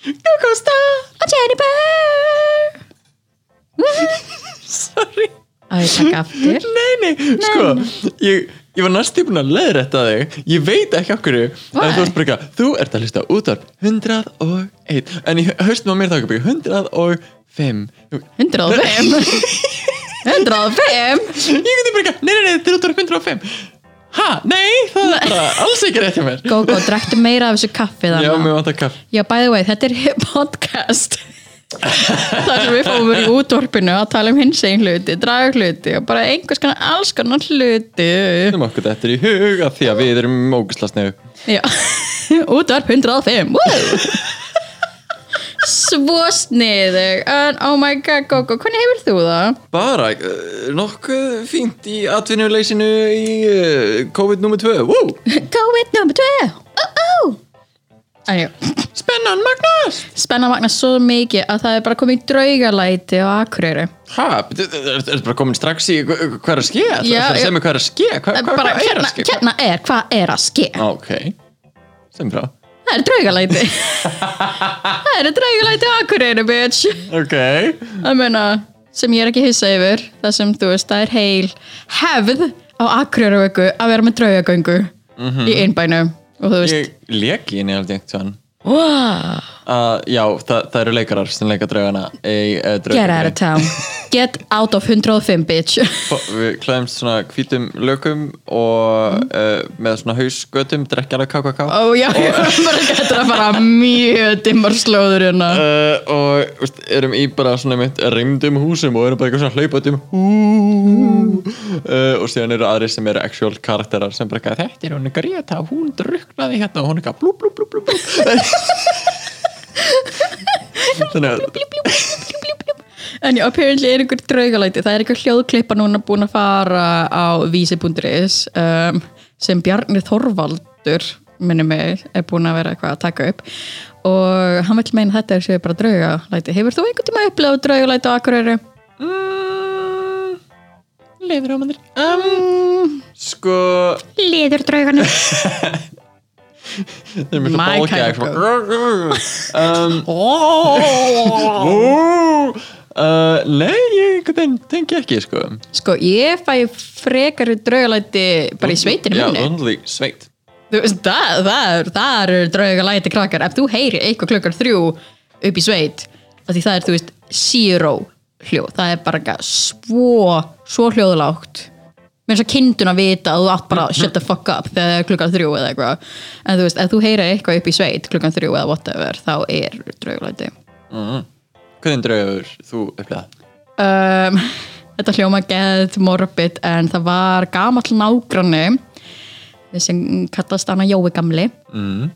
uppáhaldsrátráningunum Mikar Gugusta og Jennifer Sorry. Á ég taka aftur. Nei, nei, sko ég, ég var næstu búin að leiðrætta þig. Ég veit ekki okkur þú eitthvað Þú ert að hlusta útvarp 101 En ég haustum á mér það ekki 105 105 105 Ég geti bara eitthvað Nei, nei, nei, þetta er útvarp 105 Ha, nei, það er bara alls ekki rétt hjá mér. Gógó, drektu meira af þessu kaffi Já, þannig mér vantar kaff Já, by the way, þetta er podcast. Þar sem við fáum verið í útvarpinu að tala um hins einn hluti, draga hluti og bara einhvers konar alls konar hluti. Þeim okkur þetta er í huga því að við erum ógisla snegu. Já, útvarp 105 Woo! Svo sniðug en oh my god, Gogo, hvernig hefur þú það? Bara uh, nokkuð fínt í atvinnuleysinu í uh, COVID nr. 2 Woo! COVID nummer 2 oh, oh. Spennan Magnus spenna magna svo mikið að það er bara komið draugalæti á Akureyri Ha, þetta er bara komin strax í hva- hvað er að ske? Það er segja mig hvað er að ske? Bara, hvað er hérna, að ske? hérna er, hvað er að ske? Ok, sem frá Það er draugalæti. Það er draugalæti á Akureyri, bitch. Ok. Að meina, sem ég er ekki hissa yfir það sem þú veist, það er heil hefð á Akureyravöku að vera með draugagöngu í innbænu og þú veist, Ég lék í henni aldrei einhvern wow, uh, Já, það, það eru leikarar sem leika draugana í uh, get out of town. Get out of 105 bitch. Við klæðumst svona hvítum lökum og uh, með svona hausgötum drekkjala KKK og já, bara getur að fara mjög dimmar slóður hérna. Uh, og veist, erum í bara svona mitt reymdum húsum og erum bara eitthvað svona um uh, og síðan eru aðrir sem eru actual karakterar sem bara eitthvað þetta er hún Greta, hún druknaði hérna. Og hún eitthvað blú blú blú blú blú að en já, apparently er einhver draugalæti. Það er einhver hljóðklippa núna búin að fara á vísi.is um, sem Bjarni Þorvaldur minni mig, er búin að vera eitthvað að taka upp. Og hann vil meina þetta er sér bara draugalæti. Hefur þú einhvern tíma upplegað draugalæti á Akureyri? mm, leiður á mann um, sko Liður drauganum svona kind of bólgæk um, oh. Uh, nei, ég tengi ekki sko. Sko, ég fæ frekari draugalæti bara í sveitinu Já, minni. only sveit. Þú veist, það, það, það eru draugalæti krakkar. Ef þú heyrir eitthvað klukkar þrjú upp í sveit því það er, þú veist, zero hljóð. Það er bara svo svo hljóðlágt mér er svo kindun að vita að þú átt bara shut the fuck up þegar það er klukkar þrjú eða eitthvað en þú veist, ef þú heyrir eitthvað upp í sveit klukkan þrjú eða whatever, þá er draugalæti mm. Hvernig draugur þú upplega? um, þetta hljóma geð morbid en það var gamall nágranni sem kallast hana Jói gamli Mm.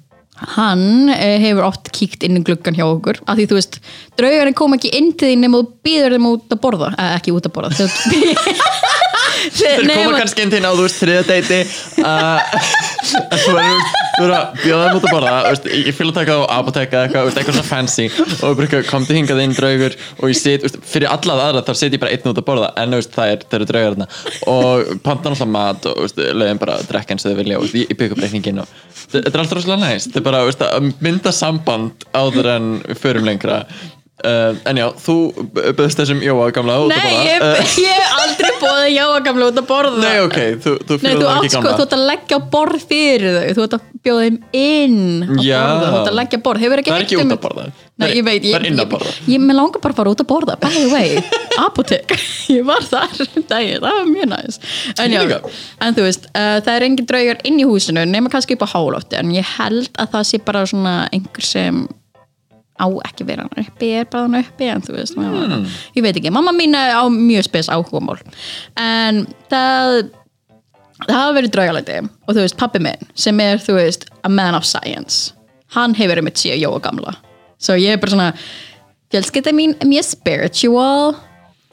hann eh, hefur oft kíkt inn í gluggan hjá okkur af því þú veist, draugarinn kom ekki inn til því nema þú býður þeim út að borða eh, ekki út að borða Þeir koma kannski inn til ná, þú veist, þriða deiti uh, en erum við að bjóða þeim út að borða þú veist, ég fylg að taka á apoteka eitthvað, þú eitthvað svona fancy. Og eitthvað, komdu hingað inn draugur og ég sit, þú veist, fyrir alla aðra þar sit ég bara einn út að borða. En þú veist, það, er, eru draugar þarna. Og panta náttúrulega mat og þú leiðum bara að drekka eins og þau vilja og þú ég, ég bygg upp reikningin og þetta er alltaf rosalega næst, þetta er bara þú að mynda samband áður en við förum lengra uh, en já, þú böðst þessum Jóa gamla út að Nei, borða ég, uh, ég aldrei bóðið Jóa gamla út að borða. Nei, ok, þú, þú Nei, fyrir það ekki sko, gamla. þú ert að leggja borð fyrir þau. Þú ert að bjóða þeim inn Já. Þú ert að leggja borð. Það er ekki um- út að borða. Nei, ég veit Það er inn að ég, borða. ég, með langar bara að fara út að borða By the way, apotek Ég var þar um daginn, það var mjög næs. En já, en þú veist uh, Það er engin draugar inn í húsinu Nema kannski upp á hálófti En ég held að það sé bara svona einhver sem á ekki vera hann uppi er bara hann uppi en þú veist, mamma, ég veit ekki mamma mín er á mjög spes áhugamál en það það hafa verið draugalæti. Og þú veist, pappi minn sem er, þú veist, a man of science hann hefur einmitt síðan Jóa gamla. Svo ég er bara svona fjölskylda mín er mjög spiritual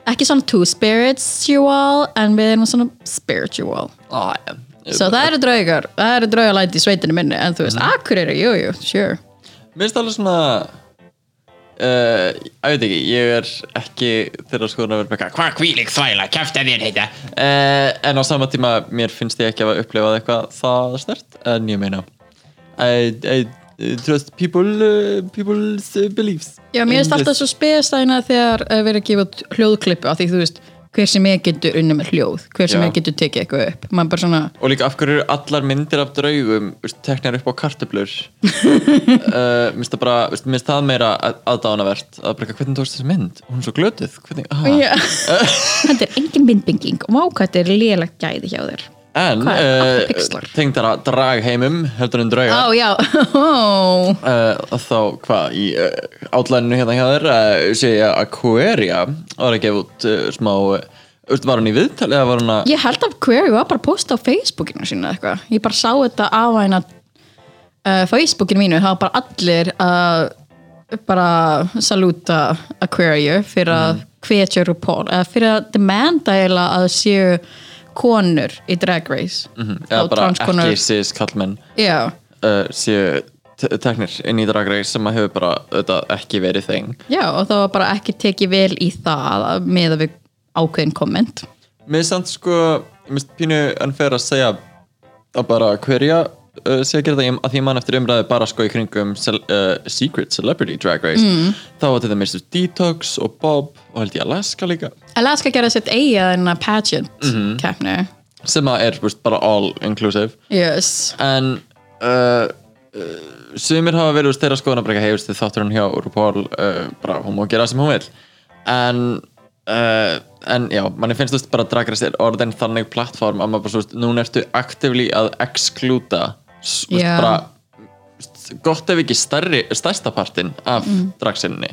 ekki svona too spiritual en við erum svona spiritual. Ah, ja. svo það eru draugar, það eru draugalæti í sveitinu minni en þú veist, Mhm. akkur eru, jú, jú, sure. Mér finnst alveg svona uh, ég veit ekki, ég er ekki þeirra skoðun að vera eitthvað hvað kvílik þvæla, kæfta þér heita. Uh, en á sama tíma mér finnst ég ekki að upplifa eitthvað það stert en ég meina I, I trust people uh, people's beliefs. Já, mér finnst alltaf svo spesæna þegar uh, verið að gefa hljóðklippu af því þú vest, hver sem er getur unni með hljóð, hver sem Já. er getur tekið eitthvað upp. Maður bara svona, og líka af hverju eru allar myndir af draugum veist, teknar upp á kartöflur? Uh, minnst það bara veist, minnst það meira aðdánavert að bara, hvernig tókst þessi mynd, hún er svo glötuð hvernig, ah. Þetta er engin myndbygging. Og mákvæmt er lélegt gæði hjá þér En uh, pixlar? tengdara dragheimum heldur en drauga já, ó uh, þá hvað í uh, átlæninu hérna hjá þér uh, sé ég að Aquaria var að gefa út smá var hún í viðtali eða var hún að Ég held að Query var bara að posta á Facebookinu sínu eða eitthvað. Ég bara sá þetta á hægna Facebookinu mínu, það var bara allir að bara salúta Aquaria fyrir að hvetja RuPaul, eða fyrir að demanda eiginlega að séu konur í Drag Race. Mhm, eða Og bara ekki sis kallmenn uh, séu te- teknir inn í dragreis sem að hefur bara auðvitað ekki verið þeng já, og það var bara ekki tekið vel í það með að við ákveðin komment. Mér er samt sko, ég minnst pínu unfair að segja að bara hverja uh, sé að gera það Ég- að því ég man eftir umræði bara sko í kringum cel, uh, Secret Celebrity Drag Race mm. þá var þetta mistur Detox og Bob og held ég Alaska líka Alaska gerði sitt eigið en að pageant Mhm. keppni. sem að er veist, bara all inclusive Yes. en uh, sumir hafa verið þeirra skoðan að breyka hefist þið þáttur hann hjá RuPaul bara hún má gera sem hún vil en uh, en já, manni finnst þú veist bara Drag Race er orðin þannig plattform að maður bara svo veist, núna ertu aktively að Já. Bara gott ef ekki stærri, stærsta partin af mm. dragsinni.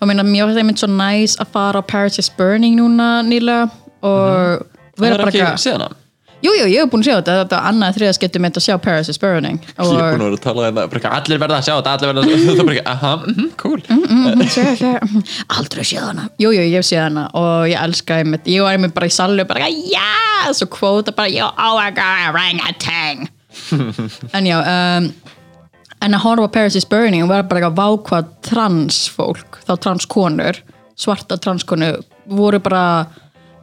Og mér finnst það mynd svo næs að fara á Paris is Burning núna nýlega og það vera er bara ekki síðan að Jú, jú, ég hef búin að sjá þetta, þetta er annað þriða skiptum með að sjá Paris is Burning ég er búin og að vera að tala um það allir verða að sjá þetta, allir verða að það er bara ekki, aha, mhm, cool. Mm, Sure, sure. aldrei séð hana. Jú, jú, ég hef séð hana og ég elska ég var einmitt bara í sallu bara, já, svo kvóta bara, oh my god, orangutan en já um, en að horfa Paris is Burning og vera bara eitthvað vákvað transfólk þá transkonur, svarta transkonur voru bara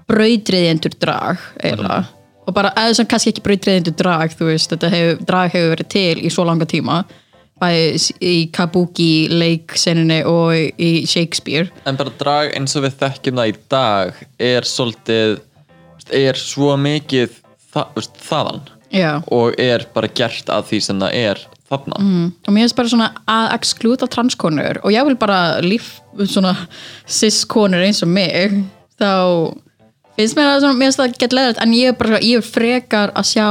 brautriðjendur drag eiginlega. Og bara, eða sem kannski ekki brautriðjendur drag þú veist, þetta hefur, drag hefur verið til í svo langa tíma bæði í Kabuki leikseninni og í Shakespeare. En bara drag eins og við þekkjum það í dag er svolítið er svo mikið þa þaðan já, og er bara gert að því sem það er þarna mm. og mér finnst bara svona að exkluta transkonur og ég vil bara líf svona cis-konur eins og mig þá finnst mér það svona, mér finnst það gett leðrætt en ég er bara, ég er frekar að sjá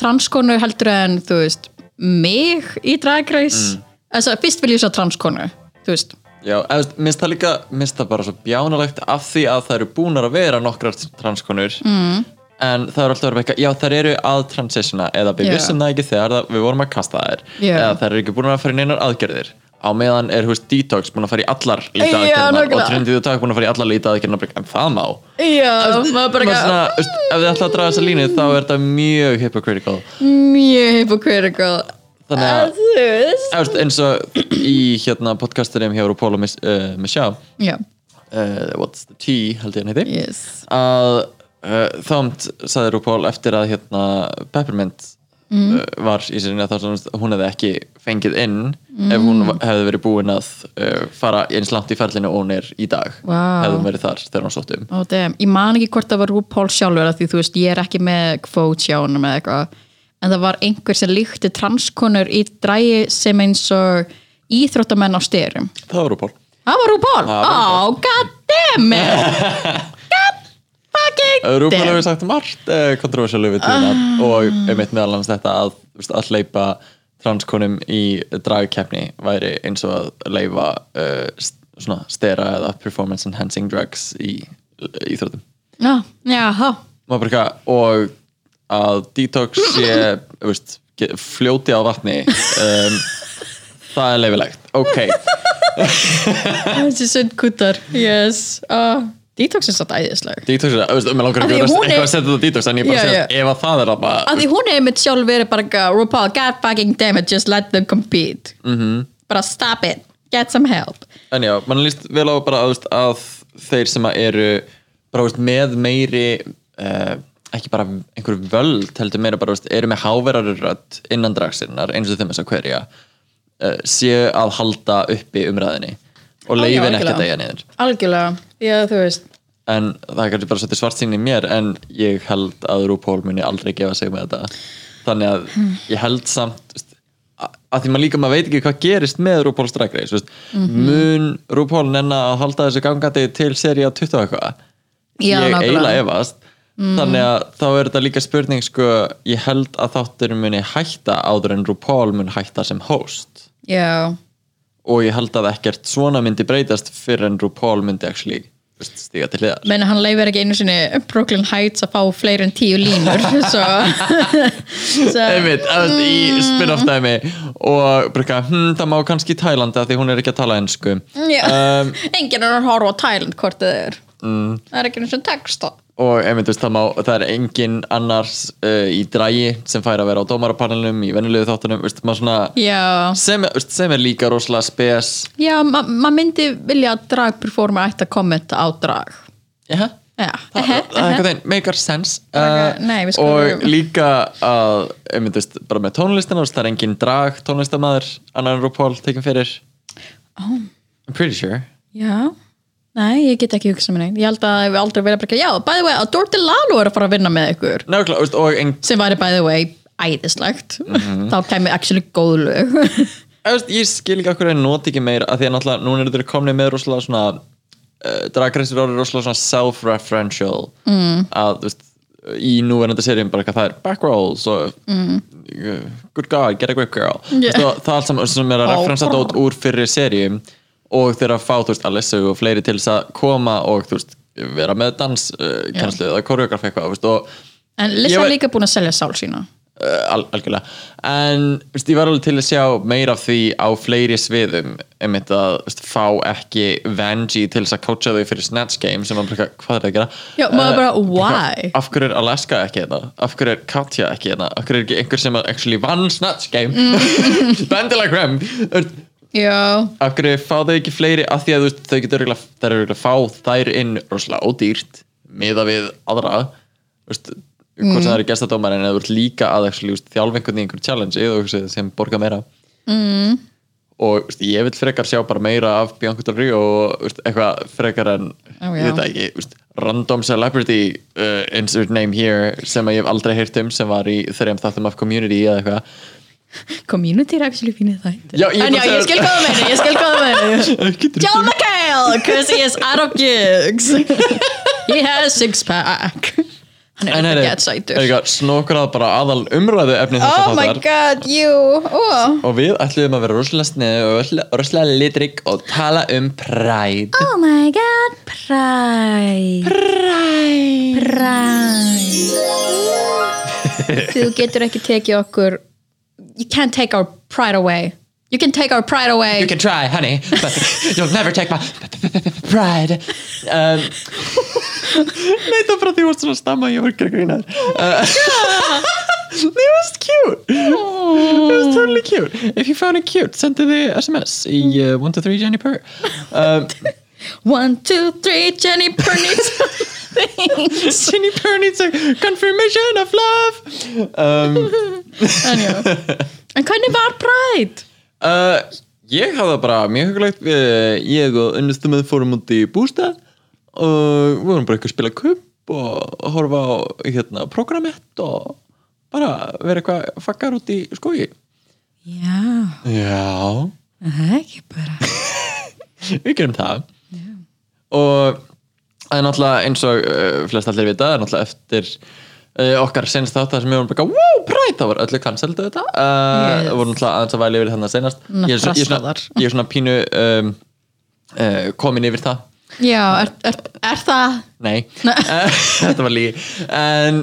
transkonur heldur en þú veist, mig í Drag Race mm. þess að fyrst vil ég sjá transkonu þú veist, Já, eða, minnst það líka minnst það bara svo bjánalegt af því að það eru búnar að vera nokkrar transkonur mm. En það eru alltaf verið eitthvað já þær eru að transitiona eða við Já. vissum það ekki þegar það, við vorum að kasta þær. Já. eða þær eru ekki búnar að fara í neinar aðgerðir. Á meðan er húst Detox búin að fara í allar lítið nákvæmlega. og Trinity the Talk búin að fara í allar lítið aðgerðinar en það má. Já, maður bara Maður svona, veist, ef þið ætla að draga þessa línu þá er þetta mjög hypocritical. Mjög hypocritical. Þannig að- eins og í hérna podcastunum hjá RuPaul og uh, Michelle já, uh, What's the Tea held ég heiti. Yes. Að uh, þámt sagði RuPaul eftir að hérna Peppermint uh, var í sinni að hún hefði ekki fengið inn ef hún hefði verið búin að uh, fara eins langt í ferlinu og hún er í dag Vá. hefði hún verið þar þegar hún sótt um. Ó, damn. Ég man ekki hvort það var RuPaul sjálfur af því þú veist, ég er ekki með hjá honum eða eitthvað. En það var einhver sem líkti transkonur í drægi sem eins og íþróttamenn á styrum það var RuPaul Það var var Oh, god damn it fucking RuPaul hefur sagt margt uh, kontroversiálu við tíðina? Og einmitt meðal annars þetta að, veist, að hleypa transkonum í dragkeppni væri eins og að leifa uh, st- svona stera eða performance enhancing drugs í íþróttum. Já, já. Maður bara eitthvað, og að detox sé þú veist, ge- fljóti á vatni um, það er leifilegt ok. Þessi sundkútar, yes. Uh, Detox er satt æðisleg Detox er, veist, mér langar ekki að er- eitthvað að setja þetta detox en ég bara Já, segja, ef að það er að bara Af því hún er mitt sjálf verið bara eitthvað, RuPaul, god fucking damn it, just let them compete. Mhm. Bara stop it, get some help. En já, mann líst vel á bara að, að þeir sem að eru bara veist, með meiri uh, ekki bara einhver völd heldur meira bara, veist, eru með háverari rödd innan dragsinnar eins og þeim þess að hverja uh, séu að halda uppi umræðinni og leifin ekki að degja niður. Algjörlega, já þú veist. En það kannski bara svolítið svart sín í mér en ég held að RuPaul muni aldrei gefa sig með þetta. Þannig að ég held samt að, því maður líka maður veit ekki hvað gerist með Drag Race þú veist, mun RuPaul nenna að halda þessu gangandi til seríu 20 og eitthvað? Já, ég eiginlega efast. Þannig að þá er þetta líka spurning sko, ég held að þáttur muni hætta áður en RuPaul mun hætta sem host. Já, og ég held að ekkert svona myndi breytast fyrir en RuPaul myndi actually stíga til hliðar. Menn hann leifir ekki einu sinni Brooklyn Heights að fá fleiri en tíu línur svo, svo einmitt, í spin-off dæmi og bruka, hm, það má kannski í Tælanda því hún er ekki að tala ennsku um, enginn er að horfa á Thailand hvort það er. mm. það er ekki eins og texta og þú veist, það, má, það er engin annars uh, í drægi sem fær að vera á dómarapanelum í venjulegu þáttunum veist, svona, sem, veist, sem er líka rosalega spes. Já ma maður myndi vilja að dragperformer ætti að kommenta á drag. Já, það það er eitthvað þeim, make sense. Uh, nei, og líka að þú veist, bara með tónlistina það er engin drag tónlistamæður annar en RuPaul tekin fyrir. Oh. I'm pretty sure. Já, nei, ég get ekki hugsað mér neitt Ég held að við aldrei verið bara, já, by the way Adore Delalo er að fara að vinna með ykkur Nákvæmlega, þú og ein, sem væri by the way æðislegt Mhm. þá kemur actually góð lög Þú ég skil ekki okkur að nota ekki meira að því að náttúrulega núna eru þeir komni með rosalega svona uh, dragreisir orðið rosalega svona self-referential mm. að þú veist í núverandi seríum bara eitthvað það er back rolls og mm. good god, get a grip girl Yeah. yeah. það, það allt sem er að referensa dót úr fyrri seríum og þeir að fá, þú veist, Alissa og fleiri til þess að koma og þú veist vera með danskenslu uh, eða koreograf eitthvað þú veist, og en Lissa var- líka búin að selja sál sína uh, al algjörlega en veist, ég var alveg til að sjá meira af því á fleiri sviðum einmitt að veist, fá ekki Vanjie til þess að coacha þau fyrir Snatch Game sem var bara, hvað er það að gera? Já, maður bara, Eh, why? af hverju er Alaska ekki hérna? af hverju er Katja ekki hérna? af hverju er ekki einhver sem actually vann Snatch Game Mm. Já, hverju fá þau ekki fleiri? Af því að veist, þau getur að fá þær inn rosalega ódýrt miða við aðra. Veist, hvort sem það eru gestadómar en þú ert líka að einhvern í einhver challenge sem borga meira. Mm. og veist, ég vil frekar sjá bara meira af Bianca Del Rio og eitthvað frekar en Ó, ég veit það ekki, random celebrity uh, insert name here sem ég hef aldrei heyrt um sem var í þeirra þáttum af community eða eitthvað community er actually fínir það Já, ég En já, ég skil hvað það meina, ég skil hvað það meina John McHale, because he is out of gigs. He has six pack Hann er ekki gett sætur. eitthvað snokkrað bara aðal umræðu efni þess Oh að my god, you oh. og við ætlum að vera rosalega snið og rosalega litrik og tala um Pride. Oh my god, pride. Pride. Pride. Þú getur ekki tekið okkur You can't take our pride away. You can take our pride away. You can try, honey, but you'll never take my pride. Um, Nei, það er bara því þú varst svona að stamma ég var ekki að grína þér uh, It was cute. It was totally cute. If you found it cute, sendu þið SMS í uh, 123 Jenny Purr um, One, two, three, Jenny Pernitz Jenny Purr needs a confirmation of love. Um, En já En hvernig var pride? uh, Ég hafði bara mjög hugulegt Ég og unnustum með fórum út í bústað og við vorum bara eitthvað að spila kupp og horfa á hérna, programmett og bara vera eitthvað fakkar út í skói Já, Já, það er ekki bara. Við gerum það. Og það er náttúrulega eins og uh, flest allir vita, það er náttúrulega eftir uh, okkar senst þátt það sem við vorum bara wow, præt, það var öllu canceldu þetta uh, Yes. það voru náttúrulega aðeins að væli yfir þannig senast. Ná, ég er, ég, er svona, ég er svona pínu um, komin yfir það. Já, er, er, það? Nei, Eh, þetta var lígi En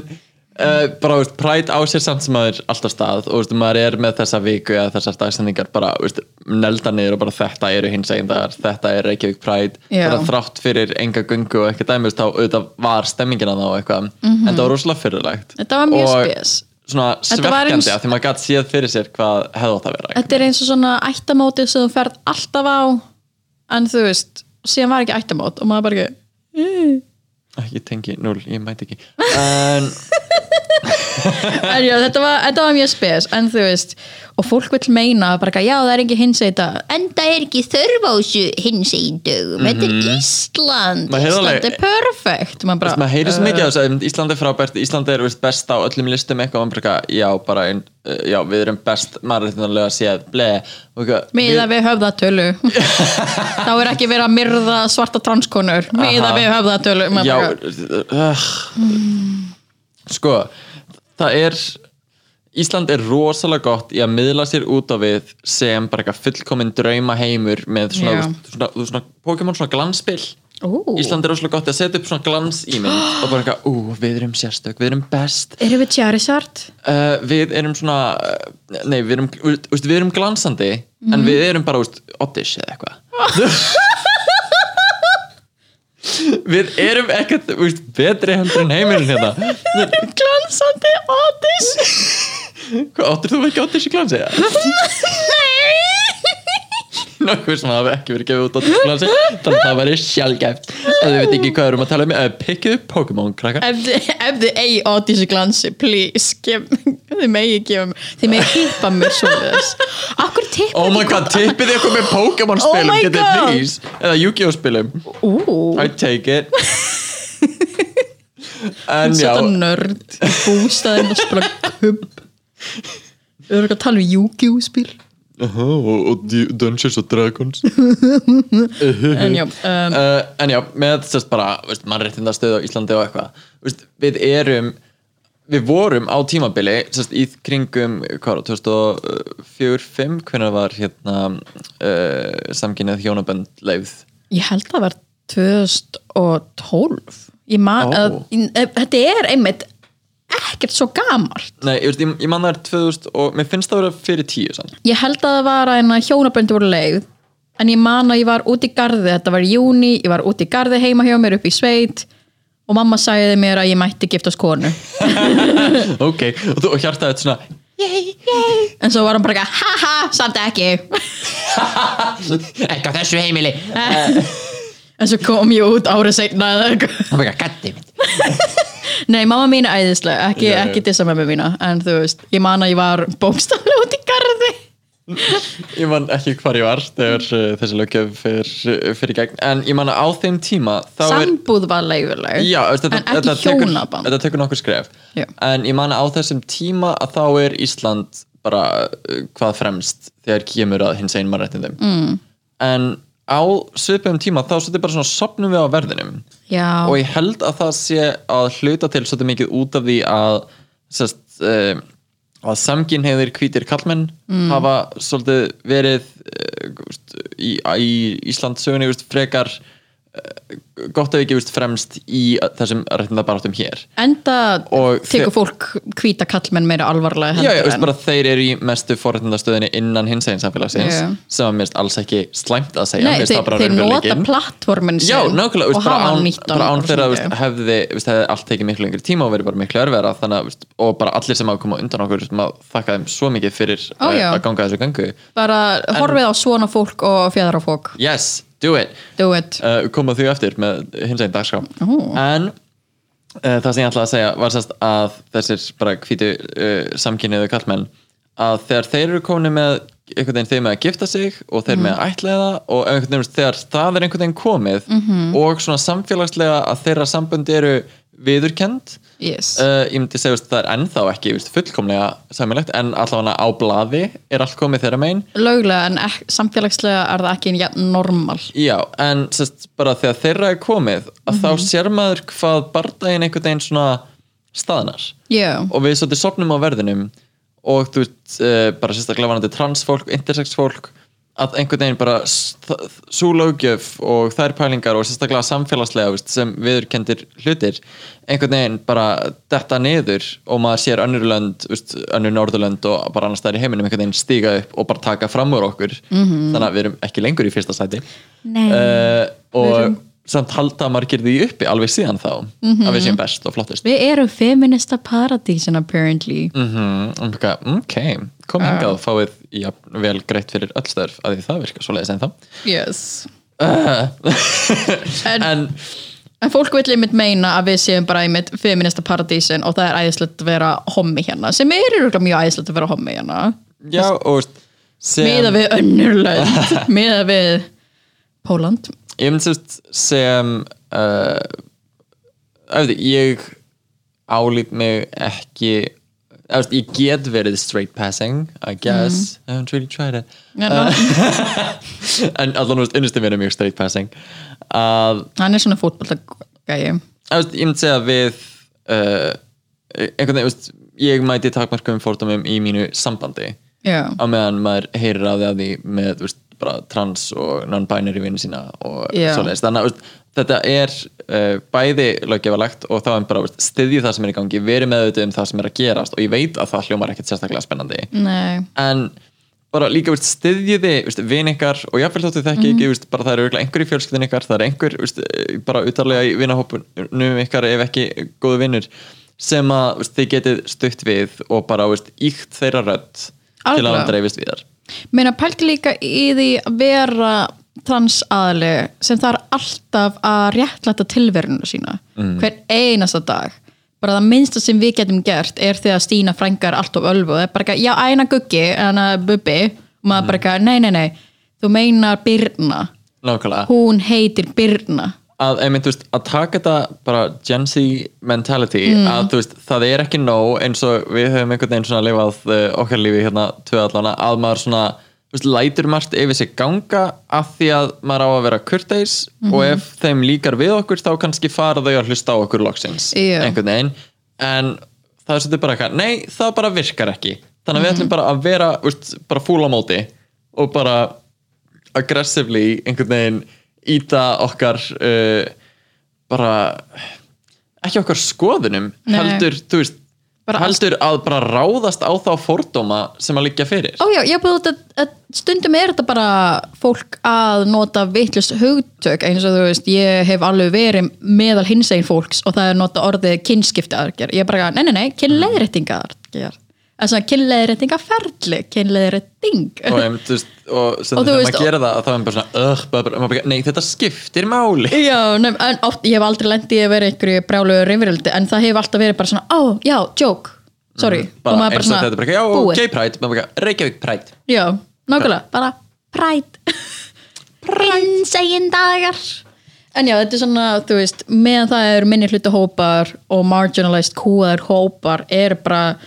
uh, bara, veist, Pride á sér samt sem maður alltaf stað og veist, maður er með þessa viku eða þessar dagsendingar bara veist, nelda niður og bara þetta eru hins eginn dagar, þetta er Reykjavík Pride. Bara þrátt fyrir enga gungu og eitthvað dæmis þá auðvitað var stemmingina þá eitthvað, en það var rosalega fyrirlegt. Þetta var mjög spes. svona Þetta svekkjandi eins- að því maður gætt séð fyrir sér hvað hefði átt að vera. Þetta er eins og svona ættamótið sem þú ferð alltaf á en þú veist, síðan var ekki ættamót og maður bara ekki Ég tengi 0, ég mæti ekki. En en já, þetta var, þetta var mjög spes. En þú veist, og fólk vil meina bara, eitthvað, já, það er ekki hins eita en það er ekki þörf á þessu hins eindugum þetta er Ísland. Mhm. Maður heyrði Ísland alveg- er perfect maður bara, maður heyrir svo uh, mikið af þessu Ísland er frábært, Ísland er veist, best á öllum listum eitthvað, og maður bara, já, bara ein, uh, já, við erum best mannréttinarlega séð, ble. Og eitthvað, miða við höfðatölu. Þá er ekki verið að myrða svarta transkonur. Miða við höfðatölu maður já, bara, uh, sko það er Ísland er rosalega gott í að miðla sér út á við sem bara eitthvað fullkominn drauma heimur með svona, Já. svona, veist, svona Pokémon svona glansspill Ú. Ísland er rosalega gott í að setja upp svona glans ímynd og bara eitthvað, ú, við erum sérstök, við erum best erum við Charizard? uh, við erum svona uh, nei, við erum, við, veist, við erum glansandi en við erum bara, veist, oddish eða eitthvað við erum ekkert veist, betri heldur en heimurinn hérna glansandi Otis hvað áttur þú ekki oddish í glansi? nokkuð sem hafi ekki verið gefið út oddish í glansi þannig að það væri sjálfgæft ef þið veit ekki hvað erum að tala um pikkið upp Pokémon krakkar. Ef þið, ef þið eigi Otis í glansi please, gef, þið megi gefa mér þið megi tippa mér svo akkur tippa Oh my god, tippið þið okkur með Pokémon Oh getið please. Eða Yu-Gi-Oh! spilum. Ú, I take it. En já. þetta nörd í bústæðin og spila kubb við erum ekki að tala um Yu-Gi-Oh! spil. Aha, og, og D- Dungeons and Dragons. En já, um, uh, En já, með sérst bara mannréttindastöð á Íslandi og eitthvað Við erum Við vorum á tímabili sérst, í kringum hvað, var það, 2004-2005 hvernig var hérna uh, samkynnið hjónabönd leið ég held að það var 2012 ég man, Ó. að, að, þetta er einmitt ekkert svo gamalt. Nei, ég, veist, ég, ég man það er 2000 og mér finnst það að vera fyrir tíu sann ég held að það var að hjónaböndi voru leið en ég man að ég var út í garði þetta var í júni, ég var út í garði heima hjá mér upp í sveit og mamma sagði mér að ég mætti giftast konu. Ok, og, þú- og hjartaði þetta svona en svo var hann bara ekki, haha, samt ekki. Ekki á þessu heimili. En svo kom ég út árið seinna eða eitthvað. Það var ekki að gatti mitt nei, mamma mín er æðislega, ekki, Já, já. ekki dissa með mína en þú veist, ég man að ég var bókstaflega út í garði Ég man ekki hvar ég var þegar uh, þessi löggjöf fyrir, fyrir gegn en ég man að á þeim tíma þá sambúð var leiðuleg Já, veist, en ekki tekur, hjónaband þetta tekur nokkur skref Já. en ég man að á þessum tíma að þá er Ísland bara uh, hvað fremst þegar kemur að hins einn mannrættindum mm. en á svipum tíma þá svolítið bara svona sopnum við á verðinum. Já, og ég held að það sé að hluta til svolítið mikið út af því að sest, uh, að samkynheiðir hvítir kallmenn hafa svolítið verið uh, í, í Íslandsögunni veist, frekar gott ef ekki veist, fremst í þessum réttindabaráttum hér. Enda tekur fólk hvíta kallmenn meira alvarlega Já, já, veist, bara þeir eru í mestu forréttindastöðinni innan hins eginn samfélagsins Já. sem að mist alls ekki slæmt að segja. Nei, mér þeir, þeir nota plattformin Já, nákvæmlega, veist, og hafa án, nýtt bara án þeirra hefði, hefði allt tekið miklu lengri tíma og verið bara miklu örvera þannig að, og bara allir sem hafa komað undan okkur þakka þeim svo mikið fyrir Ó, já. að ganga þessu gangu bara horfið á svona fólk og fjæðra fólk Yes, do it. Do it. Uh, koma því eftir með hins einn dagskrá en uh, það sem ég ætlaði að segja var sérst að þessir bara hvítu uh, samkynniðu kallmenn að þegar þeir eru komin með einhvern veginn þeir með að gifta sig og þeir með að ætlaða og einhvern veginn þegar það er einhvern veginn komið og svona samfélagslega að þeirra sambönd eru viðurkend yes. uh, ég myndi segja veist, það er ennþá ekki veist, fullkomlega samilegt en allavega á blaði er allt komið þeirra megin. Löglega en ek, samfélagslega er það ekki ja, normal. Já, en sest, bara þegar þeirra er komið að þá sér maður hvað bardaginn einhvern veginn svona staðnar. Já, og við svolítið sopnum á verðinum og þú veist, uh, bara sérstaklega vanandi transfólk, intersex fólk að einhvern veginn bara svo lögjöf og þær pælingar og sérstaklega samfélagslega veist, sem viðurkendir hlutir einhvern veginn bara detta niður og maður sér önnur lönd önnur Norðurlönd og bara annars stæðir í heiminum einhvern veginn stíga upp og bara taka fram úr okkur -hmm. þannig að við erum ekki lengur í fyrsta sæti Nei. uh, og samt halda margir því uppi alveg síðan þá að við séum best og flottust. Við erum feminista paradísin apparently. Mhm, ok, ok, kom hingað og fáið já, vel greitt fyrir öll störf að því það virkar svo leiðis en þá Yes. Uh, En, en en fólk vil einmitt meina að við séum bara einmitt feminista paradísin og það er æðislegt að vera hommi hérna sem er mjög æðislegt að vera hommi hérna. Já, og sem, Miða við önnur lönd Miða við Póland ég myndi sérst sem uh, auðvitað, ég álít mig ekki veist, ég get verið straight passing I guess, I haven't really tried it. Já, ná, en allan veist, unnustum verið mjög straight passing. Að Hann er svona fótboltagæi Þú veist, ég myndi segja við uh, einhvern veginn, veist, ég mæti takmarkum fórtumum í mínu sambandi. Á meðan maður heyrir að því að því með, veist, bara trans og non-binary vinni sína og Já. svoleiðis, þannig að þetta er uh, bæði löggefalegt og þá er bara, veist, styðju það sem er í gangi verið með um það sem er að gerast og ég veit að það hljómar ekkert sérstaklega spennandi. Nei. En bara líka veist, styðjiði veist, vin ykkar og jáfnvel þóttu þekki ekki veist, bara það eru einhver í fjölskyldin ykkar það er einhver eh, bara utarlega í vinahópunum ykkar ef ekki góðu vinnur sem að þið getið stutt við og bara íkt þeirra rödd til að hann dreifist við þar meina pælti líka í því að vera transaðli sem þarf alltaf að réttlæta tilverinu sína hver einasta dag. Bara það minnsta sem við getum gert er þegar Stína frængar allt of ölfu og það er bara ekki, já, æna guggi en að bubbi og maður bara ekki, nei, nei, nei. Þú meinar Birna. Nákvæmlega. Hún heitir Birna að, einmitt, veist, að taka þetta bara Gen Z mentality að þú veist, það er ekki nóg eins og við höfum einhvern veginn svona lifað uh, okkar lífi hérna tvö allana að maður svona veist, lætur margt yfir sig ganga af því að maður á að vera kurteis og ef þeim líkar við okkur þá kannski fara þau að hlusta á okkur loksins Já. einhvern veginn. En það er svolítið bara eitthvað, nei það bara virkar ekki. Þannig að við ætlum bara að vera bara fúl á móti og bara aggressively einhvern veginn íta okkar uh, bara ekki okkar skoðunum Nei. heldur, þú veist Bara heldur að bara ráðast á þá fordóma sem að liggja fyrir Ó já, ég búið að, að stundum er þetta bara fólk að nota vittlust hugtök eins og þú veist, ég hef alveg verið meðal hinsegin fólks og það er nota orðið kynskiptaðarger. Ég er bara, nei, nei, nei, kynleiðréttingaðarger. Það svona kynleiðréttingaferli, kynleiðrétting. og, og Og þegar maður gera það þá er maður bara svona uh, bara, bara, bara, nei þetta skiptir máli. Já, nefn, en oft, ég hef aldrei lendið að vera einhverju brjálugu reyfrildi, en það hefur alltaf verið bara svona, ó, já, joke, sorry. Mm, bara og maður eins og þetta bara, já, búið. gay pride bara, Reykjavík pride. Já, nákvæmlega, bara Pride. Hinsegin dagar. En já, þetta er svona, þú veist meðan það eru minni hluti hópar og marginalized kúðar hópar er bara,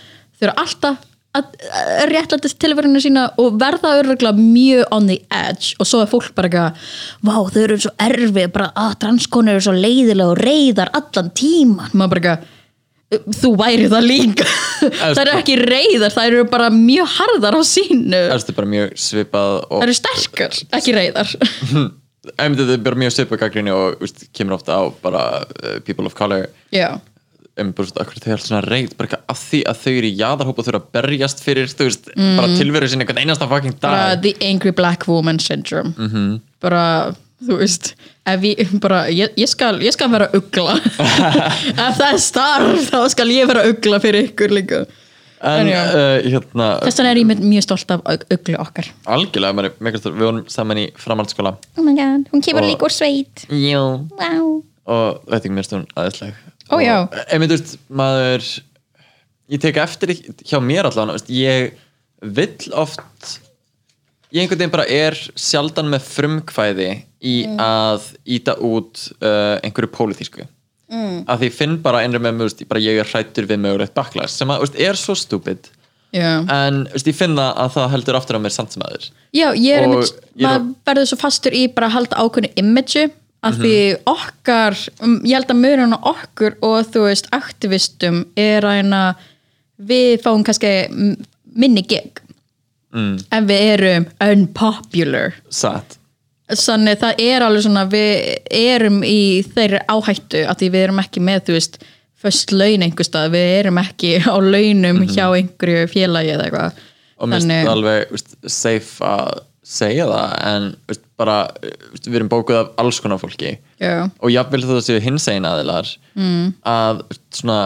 þau eru alltaf að að réttlæta tilverinu sína og verða öruglega mjög on the edge. Og svo er fólk bara ekki vá, þau eru svo erfið, bara að transkonur eru svo leiðilega og reyðar allan tíman maður bara ekki þú væri það líka. Það eru ekki reyðar, það eru bara mjög harðar á sínu. Það er bara mjög svipað og Það eru sterkar, ekki reyðar Æmdi, þetta er bara mjög svipað og kemur ofta á bara uh, people of color. Já, um svona, akkur þau er alltaf svona reyð bara að því að þau eru í jaðarhóp og þau eru að berjast fyrir, þú veist, bara tilveru sinni einhvern einasta fucking Mm. bara dag the angry black woman syndrome. -hmm. bara, þú veist ég, bara, ég, ég, skal, ég skal vera ugla. Ef það er starf þá skal ég vera ugla fyrir ykkur líka. En uh, hérna, þess vegna er ég mjög stolt af ug- uglu okkar. Algjörlega maður, stór- við vorum saman í framhaldsskóla. Oh my god, hún kemur líka úr sveit. Jú. wow. og veit ekki mér stund aðeinsleg Ó, já. en þú veist, maður ég tek eftir hjá mér veist, ég vill oft ég einhvern veginn bara er sjaldan með frumkvæði í að íta út uh, einhverju pólitísku mm. að því finn bara einri með veist, bara ég er hrættur við mögulegt backlash sem að, veist, er svo stupid Já. en veist, ég finn það að það heldur aftur á mér samt sem aður Já, ég er einmitt, maður verður svo fastur í bara að halda ákveðinu image af því okkar, um, ég held að mörun á okkur og þú veist aktivistum er að við fáum kannski minni gig. Mm. en við erum unpopular. Satt. Þannig það er alveg svona við erum í þeirri áhættu að því við erum ekki með þú veist föst laun einhver stað, við erum ekki á launum hjá einhverju félagi eða eitthvað. Mhm. og mér finnst það alveg safe að segja það en veist, bara, veist, við erum bókuð af alls konar fólki Já. og jafnvel þú séu hins einn aðilar mm. að svona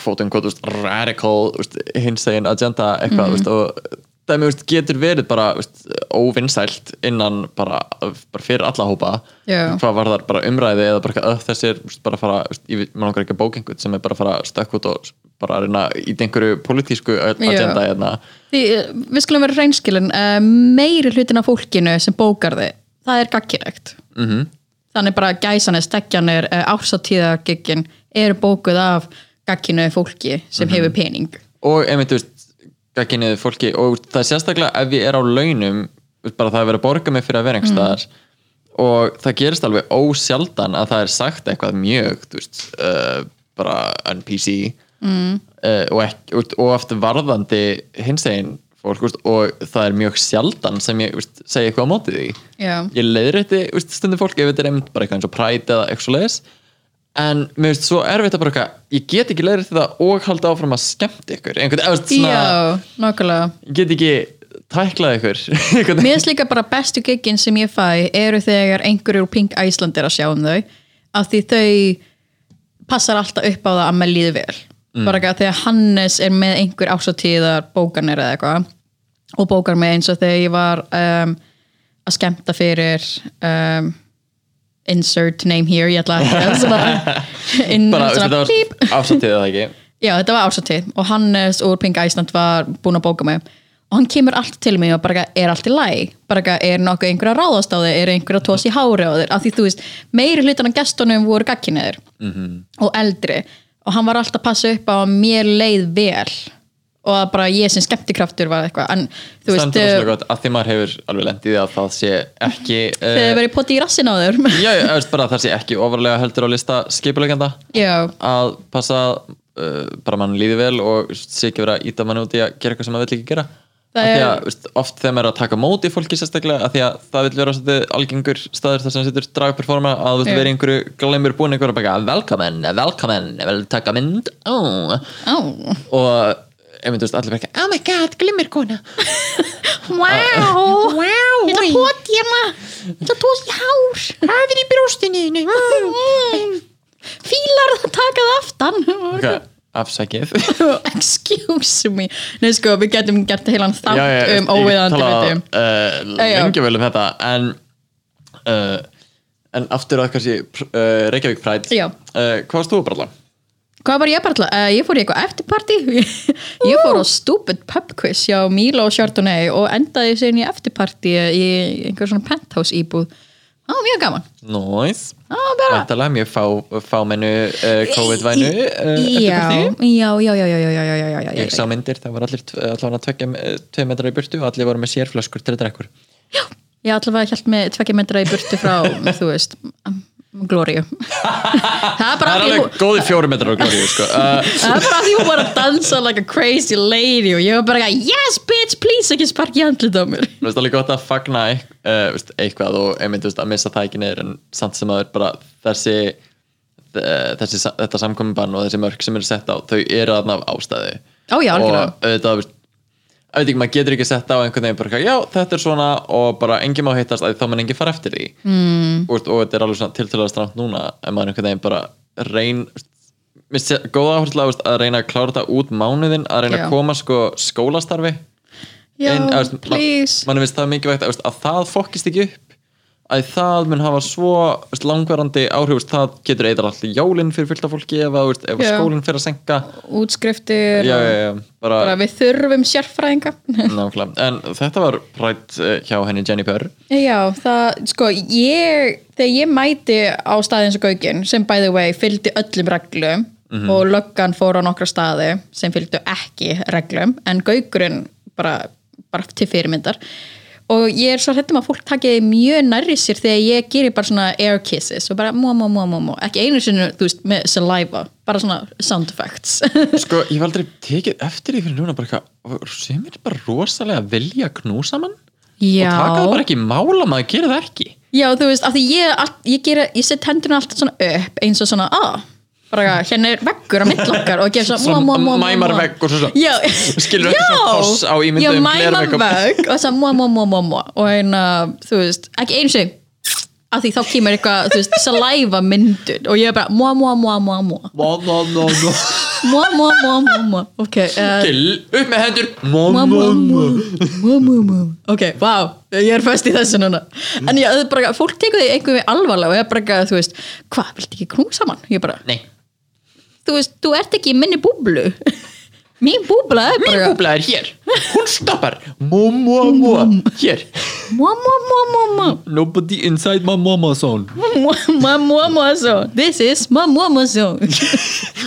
quote unquote veist, radical hins einn agenda eitthvað veist, og dæmi veist, getur verið bara veist, óvinnsælt innan bara, bara fyrir alla hópa. Já. hvað var þar bara umræði eða bara eitthvað, "Öh, þessi er veist, bara fara, maður langar ekki að einhvern sem er bara að fara stökk út og bara að reyna í einhverju pólitísku agenda hérna. Því, eh, við skulum vera reynskilin uh, meiri hlutin af fólkinu sem bókar þið það er gaggilegt mm -hmm. þannig bara gæsanir, stekkjanir uh, ársatíðagiggin eru bókuð af gagginu fólki sem hefur pening. Og einmitt, þú veist, gagginniðu fólki og það er sérstaklega ef ég er á launum bara það er verið að borga mig fyrir að vera einhvers staðar og það gerist alveg ósjaldan að það er sagt eitthvað mjög veist, uh, bara NPC mm. uh, og, ekki, og, eftir varðandi hins egin fólk veist, og það er mjög sjaldan sem ég veist, segi eitthvað á móti því Já. ég þú veist, stundum fólk ef þetta er einmitt bara eitthvað eins og Pride eða eitthvað svo leiðis en mér finnst svo erfitt að bara eitthvað ég get ekki leiðrétti það og halda áfram að skemmta ykkur. Einhvern, veist, svona, Já, nákvæmlega. Ég get ekki tæklað ykkur. Einhvern Mér finnst líka bara bestu giggin sem ég fæ eru þegar einhverjur úr Pink Iceland er að sjá um þau af því þau passar alltaf upp á það að maður líði vel. Bara ekki að þegar Hannes er með einhver ásóttíðar bókanir eða eitthvað og bókar mig eins og þegar ég var um, að skemmta fyrir um, insert name here ég ætla ekki að bara, svona píp var afsatið eða ekki? Já, þetta var ásatið og Hannes úr Pink Iceland var búinn að bóka mig. Og hann kemur allt til mig og bara er allt í læg bara er nokkuð einhver að ráðast á þig? Er einhver að tósa í hári á þig af því þú veist, meiri hlutan af gestunum voru gagkinniður -hmm. og eldri. Og hann var alltaf að passa upp á að mér leið vel og að bara ég sem skemmtikraftur var eitthvað en þú veist, svo gott að því maður hefur alveg lendið að það sé ekki þið uh, verið poti í rassin á þér já, já, veist, bara að það sé ekki ofarlega heldur á lista skipulegenda. Að passa uh, bara mann líði vel og sé ekki vera íta mann út í að gera eitthvað sem maður vill ekki gera. Er- að veist, oft þegar maður er að taka móti fólki sérstaklega að því að það vil vera algengur staður þar sem setur dragperforma að þú vera í einhverju glemur búin einhverju velkomin, velkomin, vel taka mynd. Oh. á, og einmitt, þú veist, allir bara ekki, oh my god, glimmerkona wow. Wow, þetta poti hérna þetta í hár. Er í brjóstinu? fílar það taka það aftan. Okay, afsækið excuse me. Nei, sko, við getum gert heilan þátt Já, já, um óviðandi Ég tala uh, lengi vel um þetta en uh, en aftur að kannski uh, Reykjavík Pride. Uh, Hvað varst þú að bralla? Hvað var ég bara alltaf? Uh, ég fór í eitthvað eftirparty Ég fór á stupid pub quiz hjá Milo og Chardonnay og endaði sér í eftirparty í einhver svona penthouse íbúð Það var mjög gaman Nice Vantalega mjög fá, fámennu uh, COVID-vænu uh, já, eftirparti. já, já, já, já, já, já, já, já, já, já, Ég sá myndir, það var allir allavega tvei metrar í burtu og allir voru með sérflöskur til drekkur Ég allavega hjælt með tvekja metra í burtu frá, þú veist, glóriu. það er Það er alveg góði fjóri metrar á glóriu sko. uh, það er bara því hún var að dansa like a crazy lady og ég var bara að yes bitch, please ekki sparki andlit á mér. Þú veist alveg gott að fagna uh, eitthvað og einmind veist, að missa það ekki niður en samt sem að bara þessi, þessi þetta samkominbann og þessi mörg sem eru sett á þau eru aðna af ástæðu Ó, já, og auðvitað ég veit ekki, maður getur ekki sett á einhvern veginn bara, já, þetta er svona og bara enginn má hittast að þá mann enginn fara eftir því mm. og, og þetta er alveg svona tiltölulega strangt núna en maður einhvern veginn bara reyn mér sé góða áherslu að reyna að klára þetta út mánuðin að reyna Já. að koma sko skólastarfi Já, inn, að, please. mann finnst það mikilvægt að, veist, að það fokkist ekki upp að það mun hafa svo veist, langvarandi áhrif, veist, það getur eitthvað allir jólinn fyrir fullt af fólki ef, að, veist, ef skólinn fyrir að senka. Útskriftir já, og já, já, bara, bara við þurfum sérfræðinga. en þetta var prætt uh, hjá henni Jenny Purr. Já, það, sko, ég, þegar ég mæti á staðin sem Gaugin, sem by the way fylgdi öllum reglum og löggan fór á nokkra staði sem fylgdu ekki reglum, en Gaugurinn bara, bara til fyrirmyndar og ég er svo hrættum að fólk taki mjög nærri sér þegar ég gerir bara svona air kisses og bara mua, mua, mua, mua, mua. ekki einu sinni, þú veist, með saliva bara svona sound effects Sko, ég hef aldrei tekið eftir því fyrir núna bara eitthvað, sem er bara rosalega að vilja knúsa mann Já. og taka það bara ekki mála maður gerir það ekki Já, þú veist, af því ég, ég, gera, ég set hendurna alltaf svona upp eins og svona, ah, bara hérna er veggur á millokkar og mua, mua, mua, mua, mæmar mua. vegg og svo Já, Skilur eftir svona koss á ímynduðum Já, mæmar og- vegg og að mua, mua, mua, mua, mua og hérna, þú veist, ekki einu sig af því þá kemur eitthvað, þú veist, saliva myndun og ég er bara, mua, mua, mua, mua, mua Má, má, má, má mua, mua, mua, mua, mua ok, uh, upp með hendur Mua, mua, mua, mua, mua, mua. ok, wow, ég er föst í þessu núna en er bara, fólk tekur því einhver við alvarlega og ég er bara, þú veist hvað, viltu ekki knúsa mann? ég bara, Nei, þú veist, þú ert ekki í minni búblu. Mín búbla er mín bara búbla er hér. Hún stoppar. Má, má, má Hér. Mua, mua, mua, mua, mua Nobody inside my mama son mua, mua, mua, mua, so this is mua, mua, mua, so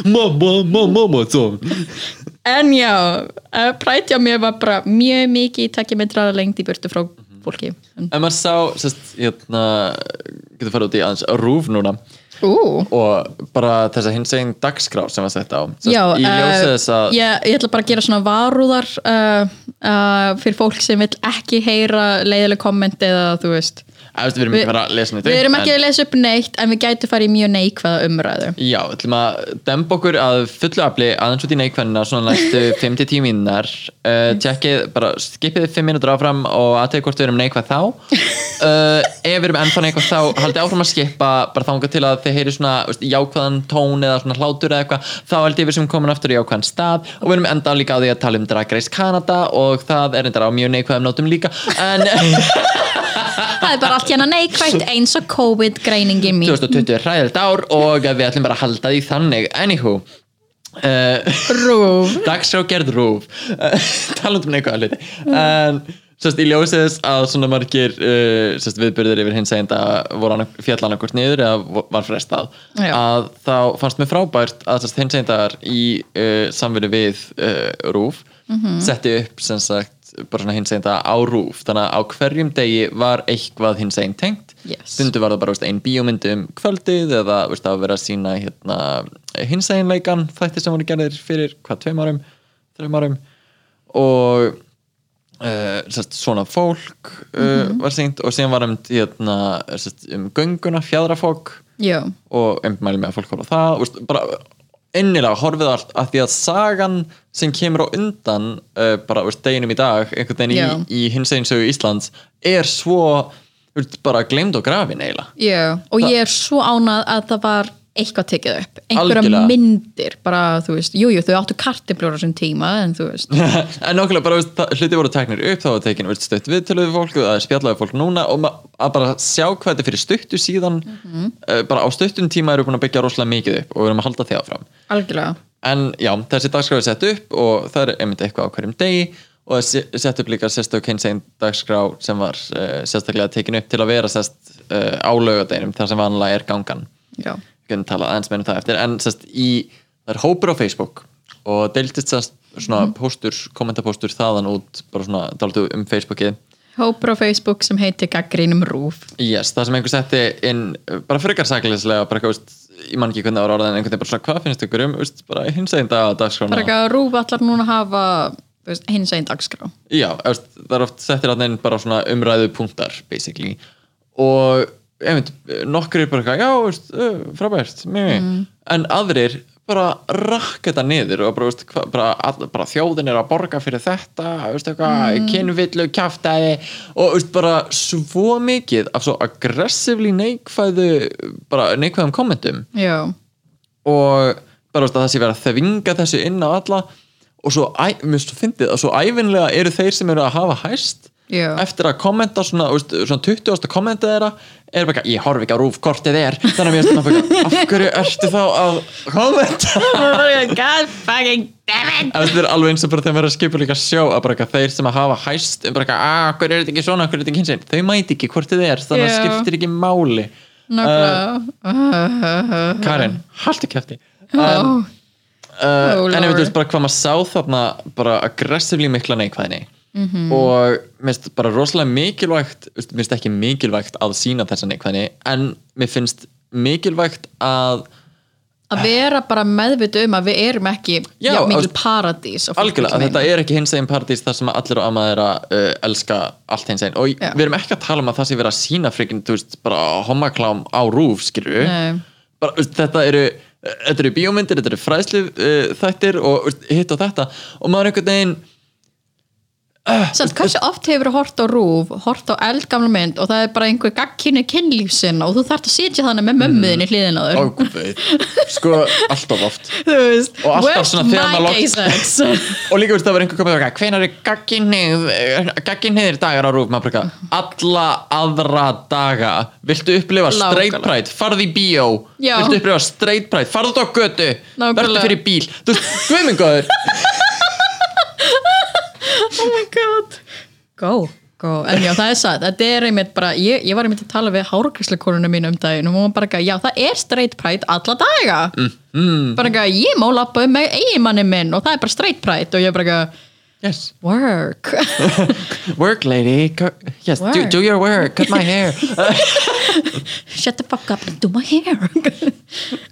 Má, má, má, mama son en já, uh, prætja mér var bara mjög mikið takkja mig draða lengt í burtu frá fólki. En- En maður sá, sérst, hérna Getur farið út í aðeins rúf núna Ú, Og bara þessa hins eginn dagskrá sem var sett á. Já, Í ljósið uh, þess að ég, ég ætla bara að gera svona varúðar uh, uh, fyrir fólk sem vil ekki heyra leiðileg komment eða þú veist, Við erum ekki að fara að lesa neitt Við erum ekki að lesa upp neitt en við gætum farið í mjög neikvæða umræðu. Já, við ætlum að demba okkur að fullu afli aðeins út í neikvæðina svona næstu 5-10 mínunar uh, tjekkið, bara skipið 5 mínútur áfram og aðtöðu hvort við erum neikvæð þá. Uh, ef við erum ennþá neikvæð þá haldið áfram að skipa bara þangað til að þið heyri svona veist, jákvæðan tón eða svona hlátur eða eitthvað. Þá held ég við sem komin aftur í jákvæðan stað og við erum enda líka á því að tala um Drag Race Canada og það er enda á mjög neikvæðum nótum líka en Það er bara allt hérna neikvætt eins og COVID-greiningin mín. 2020 er hræðilegt ár og við ætlum bara að halda því þannig. Anywho uh, Rúf dagskrá gerð rúf uh, talað um neikvæða hluti. En sérst í ljósið þess að svona margir uh, sérst viðbyrðir yfir hins eginn voru féll annarkvort niður eða var frestað Já. að þá fannst mér frábært að sérst hins eginn í uh, samvinni við uh, rúf setti upp sagt bara svona hins eginn á rúf þannig að á hverjum degi var eitthvað hins eginn tengt. Yes. stundu var það bara veist, ein bíómynd um kvöldið eða veist, það var verið að sína hérna, hins eiginleikan þætti sem voru gerðir fyrir hvað, tveim árum, þreim árum. Og uh, sest, svona fólk uh, var sínt og síðan var um, hérna, sest, um gönguna, fjadrafólk og einmæli með að fólk á það. Veist, bara innilega horfið allt að því að sagan sem kemur á undan uh, bara veist, deginum í dag einhvern veginn Já. í, í hins eginsögu Íslands er svo veist, bara glemd og grafin eiginlega já og ég er svo ánað að það var eitthvað tekið upp einhverja Algjörlega. myndir bara, þú veist, jújú, jú, þau áttu kartibljóra sem tíma en þú veist. En nokkulega bara veist, hluti voru teknir upp þá var tekin veist, stutt viðtöluð við fólk það er spjallaði fólk núna og að bara sjá hvað þetta fyrir stuttu síðan uh, bara á stuttum tíma eru búin að byggja rosalega mikið upp og við erum að halda því áfram. Algjörlega. En já, þessi dagskrá er sett upp og það er einmitt eitthvað á hverjum degi og það sett upp líka sérstök hinsegin dagskrá sem var uh, sérstaklega tekin upp til að vera sérst uh, á laugadeginum þar sem vanlega er gangan. Já, við getum talað aðeins meira um það eftir. En sérst í, það er hópur á Facebook og deiltist sérst svona póstur, kommentapóstur þaðan út bara svona dálítið um Facebookið. Hópur á Facebook sem heitir Gaggrínum Rúf yes, það sem einhver setti inn bara frekar sækleislega, bara eitthvað veist, ég man ekki hvernig það var orðað en einhvern veginn bara svona hvað finnst ykkur um veist, bara hinsegin dag dagskrána bara eitthvað Rúf allar núna að hafa hins einn dagskrá. Já, veist, það er oft settir að inn bara svona umræðu punktar basically. Og nokkur er bara eitthvað, já, veist, uh, frábært mm. en aðrir bara rakka þetta niður og bara, veist, bara, all, bara þjóðin er að borga fyrir þetta veist, eitthvað, mm. kynvillu, kjaftaði og veist, bara svo mikið af svo aggressively neikvæðu bara neikvæðum kommentum Já, og bara veist, að það sé verið að þvinga þessu inn á alla og svo, mér finnst svo fyndið að svo æfinlega eru þeir sem eru að hafa hæst Já. eftir að kommenta svona, veist, svona 20. kommentið þeirra er bara, ég horf ekki á rúf hvort þið er þannig að mér það bara, af hverju ertu þá að kommenta God fucking damn it Ef þetta er alveg eins og bara þegar maður er að skipa líka sjó að bara þeir sem að hafa hæst um bara að hverju er þetta ekki svona, hverju er þetta ekki hins einn þau mæti ekki hvort þið er, þannig að það skiptir ekki máli Nákvæmlega Karin, haltu kæfti oh. Uh, Oh, en veit Lord. veist bara hvað maður sá þarna bara aggressively mikla neikvæðni Mhm. og mér finnst bara rosalega mikilvægt mér finnst ekki mikilvægt að sína þessa neikvæðni en mér finnst mikilvægt að að vera bara meðvitu um að við erum ekki Já, já, mikil paradís algjörlega, þetta er ekki hins eginn paradís þar sem allir og amma er að uh, elska allt hins eginn og Já. við erum ekki að tala um að það sé verið að sína frikinn, þú veist, bara homaklám á rúf, veist, þetta eru þetta eru bíómyndir, þetta eru fræðslu uh, þættir og hitt og þetta. Og maður einhvern veginn Samt, hversu oft hefur þú hort á rúf hort á eldgamla mynd og það er bara einhver gagkinni kynlífsinn og þú þarft að sitja þannig með mömmuðin í hliðin á guð, sko, alltaf oft. Veist, Og alltaf svona þegar maður sex? Og líka veist það var einhver komið og hvenar er gagginnið gagginnið dagar á rúf maður eitthvað, alla aðra daga. Viltu upplifa straight Nákvæmlega. pride? Farð í bíó, Já. viltu upplifa straight pride? Farð út á götu, verður fyrir bíl. Þú veist, guðmingaður oh my god. Go, go, en já það er satt. Þetta er einmitt bara, ég, ég var einmitt að tala við hárgrísleikonuna mín um daginn og hún var bara ekki, já það er straight pride alla daga. Mm, bara ekki, ég má lappa um með eiginmanni minn og það er bara straight pride. Og ég bara ekki, yes, work. Work lady. Yes, Do, Work. do your work, cut my hair. Shut the fuck up and do my hair.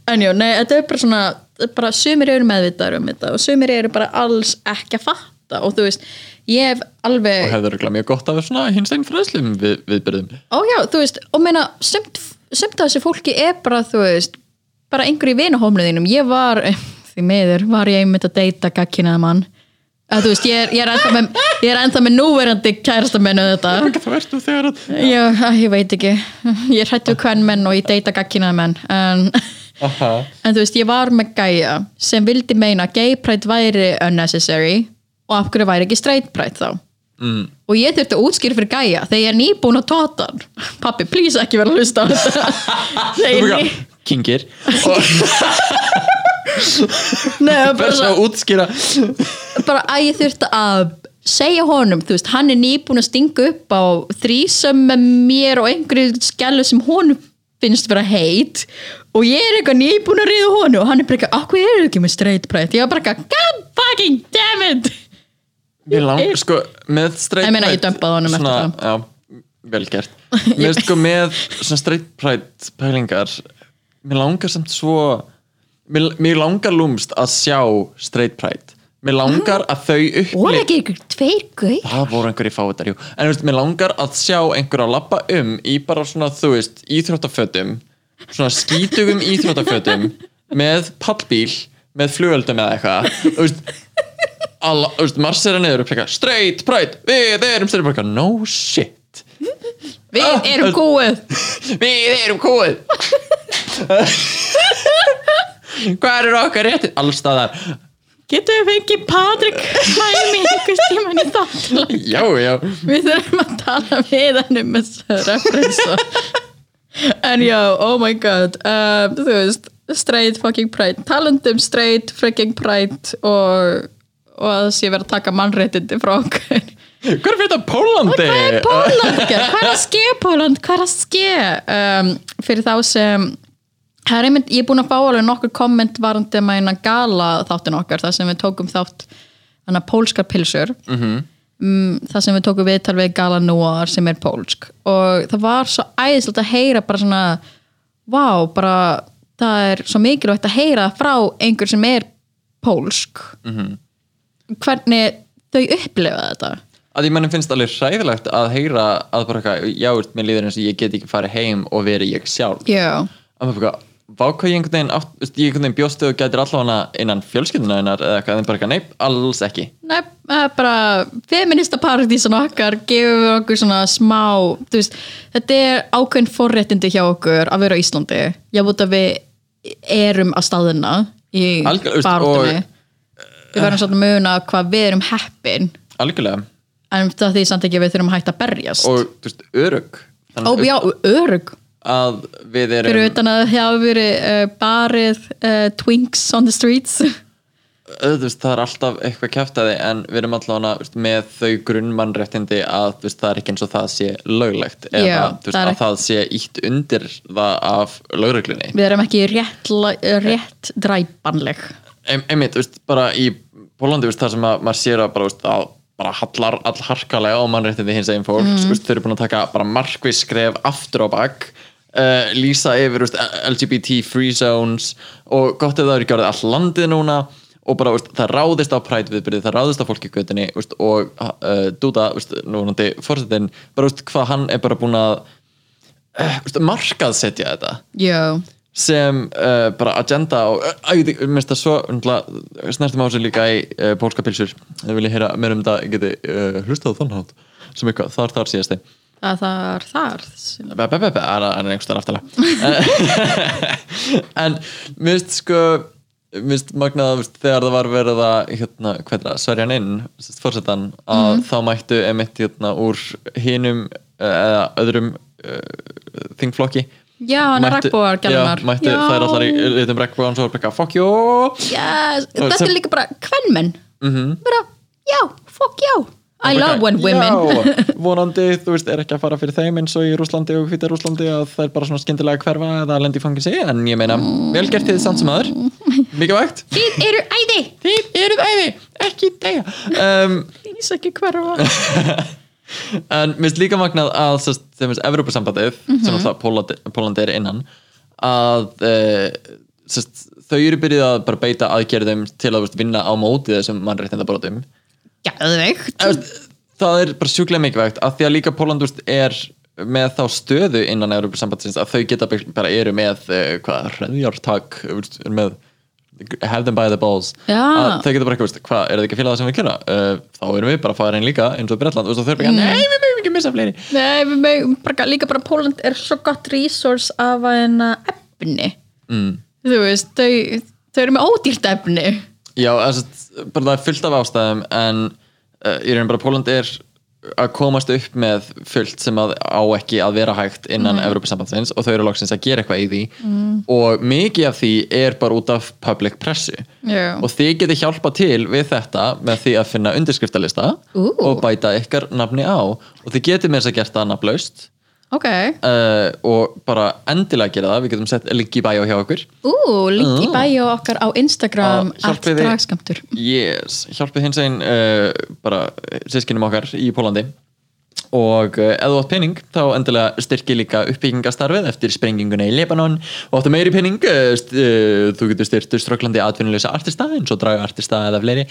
En já, nei, þetta er bara svona þetta er bara sumir eru meðvitaður um þetta og sumir eru bara alls ekki að fatta og þú veist, ég hef alveg og hefur örugglega mjög gott af svona hins einn fræðslum við, viðbyrðum Ó já, þú veist, og meina sumt, sumt af þessu fólki er bara, þú veist bara einhver í vinahómluðinum ég var, því miður, var ég einmitt að deyta gagkinaða mann. Að þú veist, ég er, ég er ennþá með ég er ennþá með núverandi kærasta mennu þetta það verður þegar að já, að, ég veit ekki. Ég er hrættu hvern menn og ég deyta gagkinaða menn en, Aha. en þú veist, ég var með gæja sem vildi meina að gay pride væri unnecessary og af hverju væri ekki straight pride þá? Mm. og ég þurfti að útskýra fyrir gæja þegar ég er nýbúin að tóta hann. Pappi, please ekki vera að hlusta á þetta. Þegar ég ný kingir Nei, bara, svo útskýra. Bara að ég þurfti að segja honum, þú veist, hann er nýbúin að stinga upp á þrísum með mér og einhverju skellu sem honum finnst vera heit. Og ég er eitthvað nýbúin að ríða honum og hann er bara eitthvað, akkur er ekki með straight pride ég var bara eitthvað, god fucking damn it Mér langar sko með straight Ég meina, ég pride dömpaði honum eftir svona, Já, vel gert. Mér sko með svona straight pride pælingar Mér langar samt svo Mér, mér langar lúmst að sjá straight pride. Mér langar að þau upplif ekki ykkur tveir gauð Það voru einhverjir fáiðar, jú En veist, mér langar að sjá einhver að lappa um í bara svona, þú veist, íþróttafötum svona skítugum íþróttafötum með pallbíl með flugöldum eða eitthvað. Þú veist, alla, þú veist, marsera og pleka straight pride, við erum straight pride no shit. Við Ah, erum góð við erum kúið hvað eru okkar réttir allstaðar, getum við fengið Patrik hlæmi einhvers tíman í þátt já, já. Við þurfum að tala við hann um þessu En já, oh my god. Um, Þú veist, straight fucking pride. Talandum straight fucking pride og, og að það sé verið að taka mannréttindi frá okkur hvað er fyrir þetta Pólandi? Hvað er Póland? Hvað er að ske Póland? Hvað er að ske? Um, fyrir þá sem er einmitt, ég er búin að fá alveg nokkur komment varandi með eina gala þáttin okkar þar sem við tókum þátt hana pólskar pilsur mm þar sem við tókum viðtal við Gala Noir sem er pólsk og það var svo æðislegt að heyra bara svona vá, bara það er svo mikilvægt að heyra frá einhver sem er pólsk hvernig þau upplifa þetta? Að ég mannum finnst alveg hræðilegt að heyra að bara eitthvað, já, mér líður eins og ég get ekki farið heim og verið ég sjálf. Já, að maður bara, vá hvað ég einhvern veginn átt, ég einhvern veginn bjóstu og gætir allavega innan fjölskylduna hennar eða eitthvað, en bara eitthvað, nei, alls ekki. Nei, bara feminista paradísan okkar gefur við okkur svona smá þú veist, þetta er ákveðin forréttindi hjá okkur að vera á Íslandi. Ég búið að við erum að staðina í baráttunni við verðum svona að muna hvað við erum heppin. Algjörlega, en það því samt ekki við þurfum að hætta að berjast. Og þú veist, örug Ó, já, örug að við erum fyrir utan að það hafa verið uh, barið uh, twinks on the streets. Veist, það er alltaf eitthvað kæftæði en við erum veist, með þau grunnmannréttindi að veist, það er ekki eins og það sé löglegt eða Já, veist, það að það sé ítt undir það af lögreglunni. Við erum ekki rétt, rétt dræpanleg. Ein, einmitt, veist, bara í Pólandi, veist, þar sem að maður sér að bara, veist, að bara hallar all harkalega á mannréttindi hins eginn fólks mm. þau eru búin að taka bara markvís skref aftur á bakk uh, lýsa yfir veist, LGBT free zones og gott ef það eru gjörðið all landið núna og bara veist, það ráðist á præt viðbyrðið, það ráðist á fólki í göttinni veist, og uh, Dúda, veist, núnandi fórsetin, bara veist, hvað hann er bara búin að uh, veist, markaðsetja þetta já, sem uh, bara agenda og æ, mér finnst það svo snertum á þessu líka í uh, pólska pilsur ef vil ég heyra meira um þetta geti uh, hlustað á þann hátt sem eitthvað. Þar þar síðasti. Að það er þar það er einhvers staðar aftalega en mér finnst sko mér finnst magnað veist, þegar það var verið að hérna, hvað er það, sverjan inn fórsetan, að þá mættu emitt hérna úr hinum eða öðrum þingflokki já, hann er regnbúar já, mættu þær allar í litum regnbúan svo er bara fuck you! Yes, þetta sem- er líka bara kvenmenn. Mhm. bara, já, fuck já I love when women. Já, vonandi, þú veist, er ekki að fara fyrir þeim eins og í Rúslandi og hvíti Rúslandi að það er bara svona skyndilega hverfa eða lendi í fangisi en ég meina, vel gert þið samt sem aður mikilvægt þið eru æði. Þið eruð æði, ekki deyja. Um, Lýs ekki hverfa En mér finnst líka magnað að sest, þeim finnst Evrópusambandið sem alltaf Pólandi, Pólandi er innan að uh, sest, þau eru byrjuð að bara beita aðgerðum til að veist, vinna á móti þessum veist, það er bara sjúklega mikilvægt að því að líka Póland þú veist, er með þá stöðu innan Evrópusambandsins að þau geta bara eru með uh, hvað, hreðjartak með have them by the balls. Að þau geta bara veist, hvað, er það ekki félag sem við kjöra uh, þá erum við bara að fara einn líka eins og Bretland og þau eru bara, nei, við mögum ekki missa fleiri. Nei, við megum bara, líka bara Póland er svo gott resource af að efni. Mm. Þú veist, þau, þau eru með ódýrt efni. Já, þess, bara það er fullt af ástæðum en uh, í raun bara Póland er að komast upp með fullt sem að á ekki að vera hægt innan mm. Evrópusambandsins og þau eru loksins að gera eitthvað í því mm. og mikið af því er bara út af public pressu Já. og þið getið hjálpa til við þetta með því að finna undirskriftalista Ú. og bæta ykkar nafni á og þið getið með þess að gera það nafnlaust Ok, uh, og bara endilega gera það, við getum sett link í bæjó hjá okkur. Ú, link í bæjó okkar á Instagram at hjálpiði- dragskamtur Yes, hjálpið hins einn uh, bara sískinum okkar í Pólandi og uh, ef þú átt pening þá endilega styrki líka uppbyggingastarfið eftir sprenginguna í Lebanon. Og áttu meiri uh, þú getur styrtu ströklandi atvinnuleysa artista eins og draga artista eða fleiri.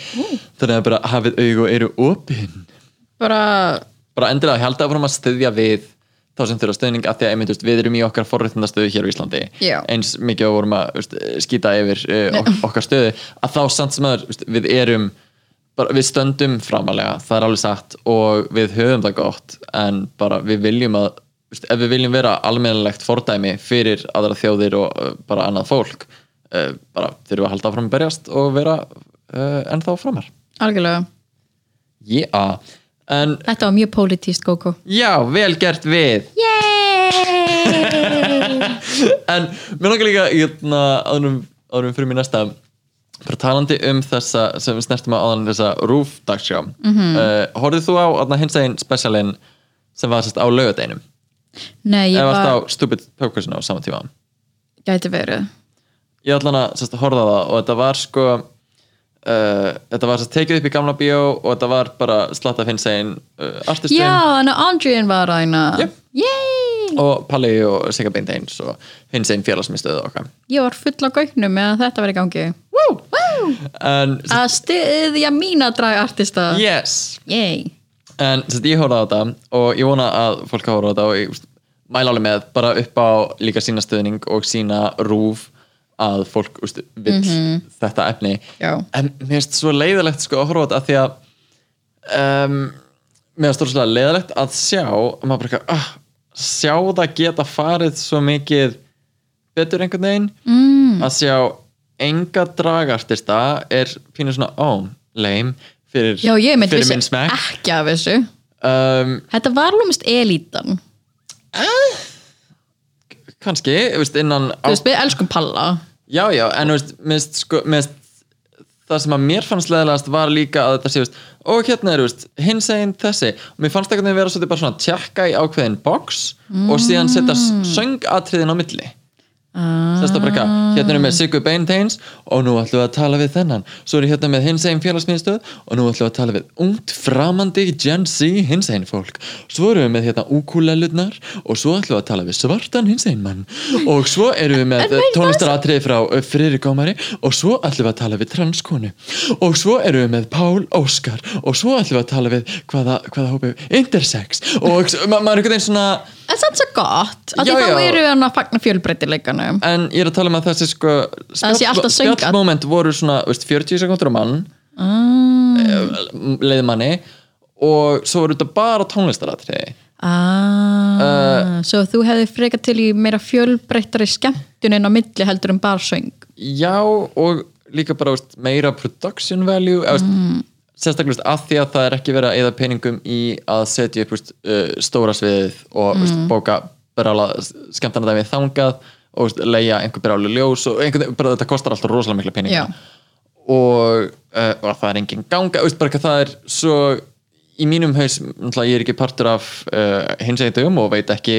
Þannig að bara hafið aug og eru opin. Bara, bara endilega held að fórum að styðja við þá sem þurfa stöðning að því að einmitt, við erum í okkar forréttindastöðu hér á Íslandi Já. eins mikið og vorum að veist, skýta yfir uh, ok okkar stöðu að þá samt sem veist, við erum bara, við stöndum framalega, það er alveg satt og við höfum það gott en bara við viljum að veist, ef við viljum vera almennilegt fordæmi fyrir aðra þjóðir og uh, bara annað fólk uh, bara þurfum að halda áfram að berjast og vera ennþá framar algjörlega yeah. En Þetta var mjög pólitíst, Góko já, vel gert við. En mér langar líka hérna, áðurum, áðurum fyrir mér næsta bara talandi um þessa sem við snertum á áðan þessa Rúf dagsjá mm -hmm. uh, horfið þú á aðna hins eginn specialin sem var sérst á laugadeinum Nei, ég eða varst á var, Stupid Pokersinu á sama tíma? Gæti verið. Ég ætla hana sérst að horfa á það og þetta var sko uh, þetta var sérst tekið upp í gamla bíó og þetta var bara slatta hins eginn uh, artistum Já, þannig að Andriðin var ræna Yep. Yay! og Palli og Sigga Beinteins og hins eginn félagsmyndstöðu okkar Ég var full á gauknum með að þetta var í gangi Woo! en Að styðja mína dragartista yes Yay! En þess að ég horfði á þetta og ég vona að fólk horfði á þetta og ég mæla alveg með bara upp á líka sína stöðning og sína rúf að fólk úst, vill þetta efni. Já. en mér finnst svo leiðilegt sko að horfa á þetta því að um, mér finnst stórslega leiðilegt að sjá og maður bara eitthvað, ah, sjá það geta farið svo mikið betur einhvern veginn. Mm. að sjá enga dragartista er pínu svona, ó, leim fyrir, Já, fyrir minn smekk. ekki af þessu. Um, Þetta var lúmist elítan. Kannski, þú veist, innan Þú veist, við elskum Palla já, já, en þú veist, minnst, sko, minnst það sem að mér fannst leðilegast var líka að þetta sé, veist, og hérna er, hins eginn þessi, og mér fannst eitthvað að vera svolítið bara svona tjekka í ákveðin box og síðan setja Mm. söngatriðin á milli Ah. Bara eitthvað, hérna erum við Sigur Beinteins og nú ætlum við að tala við þennan. Svo er ég hérna með hins einn félagsmiðstöð og nú ætlum við að tala við ungt framandi Gen Z hins einn fólk. Svo erum við með hérna ukulelurnar og svo ætlum við að tala við svartan hins einn mann. Og svo erum við með tónlistaratrið frá Friðrik Gómari og svo ætlum við að tala við transkonu. Og svo erum við með Pál Óskar og svo ætlum við að tala við hvaða, hvaða hópi, intersex. Og ma maður er einhvern veginn svona En samt svo gott, því Já, þá já. eru hann að fagna fjölbreytileikanum En ég er að tala um að þessi sko Það sé alltaf söngað. Spjallmoment voru svona veist, 40 sekundur á mann ah. leiðmanni og svo voru þetta bara tónlistaratriði Ah, Uh, svo þú hefði frekar til í meira fjölbreyttari skemmtunin á milli heldur en bara söng Já og líka bara veist, meira production value eða, mm. Sérstaklega að því að það er ekki verið að eða peningum í að setja upp veist, uh, stóra sviðið og mm. veist, bóka brála skemmtana dæmi þangað og veist, leia einhver brálu ljós og einhvern, bara þetta kostar alltaf rosalega mikla peninga og, uh, og það er engin ganga það er svo í mínum haus, ég er ekki partur af uh, hins eitum og veit ekki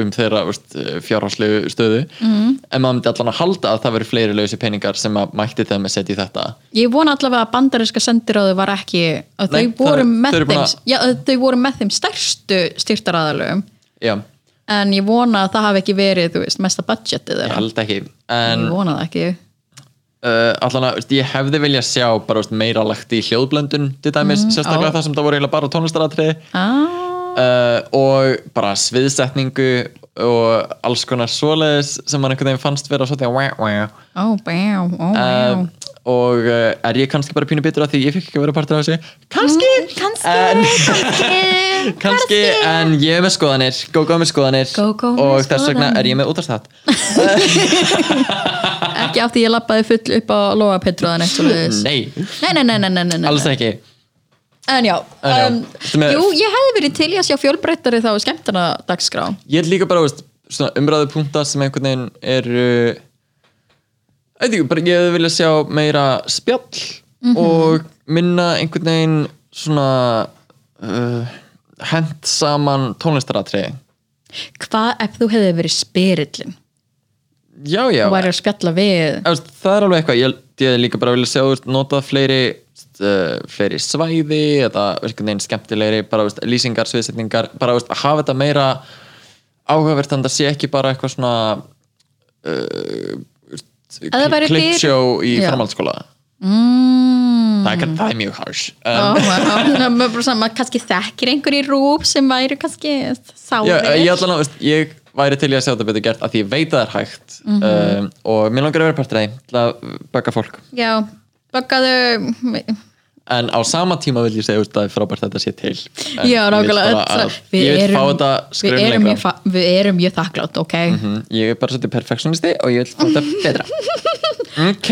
um þeirra fjárháslegu stöðu. Mm. en maður myndi allan að halda að það veri fleiri lausi peningar sem að mætti þeim að setja í þetta. Ég vona allavega að bandariska sendiráðu var ekki að þau Nei, voru það- með þau þeim að- já, þau voru með þeim stærstu styrtaraðalögum já, en ég vona að það hafi ekki verið þú veist, mesta budgetið ég þeirra held ekki. En Ég vona það ekki uh, allan að, ég hefði vilja sjá bara veist, meira lagt í hljóðblöndun til dæmis, sérstaklega á. það sem það voru bara tónlistaratriði ah, uh, og bara sviðsetningu og alls konar svoleiðis sem man einhvern veginn fannst vera svolítið wah. Ó, bjá, ó, Uh, og uh, er ég kannski bara pínu bitur af því ég fikk ekki að vera partur af þessu? Kannski, Kanski, en, kannski. Kannski en ég er með skoðanir. Gógó er með skoðanir. Gógó með og þess vegna er ég með útastætt Ekki af því ég lappaði full upp á Lóa Petruðan eitt svo leiðis nei, Nei, nei, nei, nei, nei, nei, nei. alls ekki. En já, um, með- jú, ég hefði verið til í að sjá fjölbreyttari þá skemmtana dagskrá ég er líka bara veist, svona umræðu punkta sem einhvern veginn eru bara, ég vilja sjá meira spjall Mhm. og minna einhvern veginn svona uh, hent saman tónlistaratri Hvað ef þú hefði verið spyrillin já, já, og væri að spjalla við það er alveg eitthvað, ég, ég líka bara vilja sjá notað fleiri uh, fleiri svæði eða einhvern veginn skemmtilegri, bara veist, lýsingar, sviðsetningar bara veist, að hafa þetta meira áhugavert að það sé ekki bara eitthvað svona uh, það klippsjó í framhaldsskóla mm. það, er, það er mjög harsh um, svona, maður kannski þekkir einhver í rúb sem væri kannski sárir já, ég veist, ég væri til í að sjá þetta betur gert af því ég veit að það er hægt Mhm. um, og mér langar að vera partur af því til að baka fólk já, bakaðu en á sama tíma vil ég segja úst, að frábært þetta sé til. Já, nákvæmlega að- ég vil fá þetta við skrumleika fa- við erum mjög þakklátt, ok? Mhm, ég er bara svolítið perfektionisti og ég vil fá þetta betra. Ok,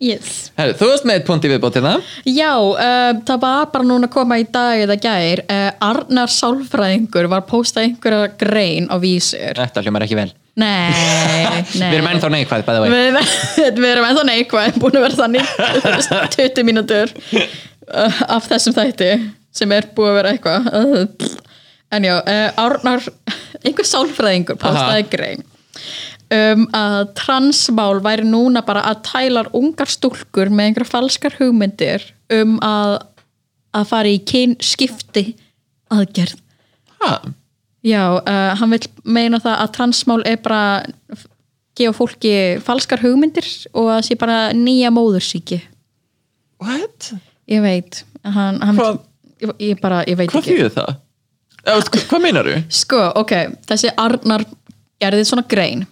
yes. Herri, þú varst með eitt punkt í viðbót hérna. Já, uh, það var bara núna að koma í dag eða gær, uh, Arnar Sálfræðingur var að posta einhverja grein á vísir. Þetta hljómar ekki vel. Nei, nei. Við erum ennþá neikvæð bæði vei við, við erum ennþá neikvæð búin að vera þannig þú veist, 20 mínútur af þessum þætti sem er búið að vera eitthvað uh, en já, uh, Árnar einhver sálfræðingur postaði grein um, að transmál væri núna bara að tælar ungar stúlkur með einhverja falskar hugmyndir um að að fara í kynskipti aðgerð. Ha, Já, uh, hann vil meina það að transmál er bara gefa fólki falskar hugmyndir og að sé bara nýja móðursíki what? Ég veit hann, hann Hvað- ég, ég bara, ég veit hvað ekki þýðir það? Eða, hvað- hvað meinar þú? sko, ok, þessi Arnar gerði svona grein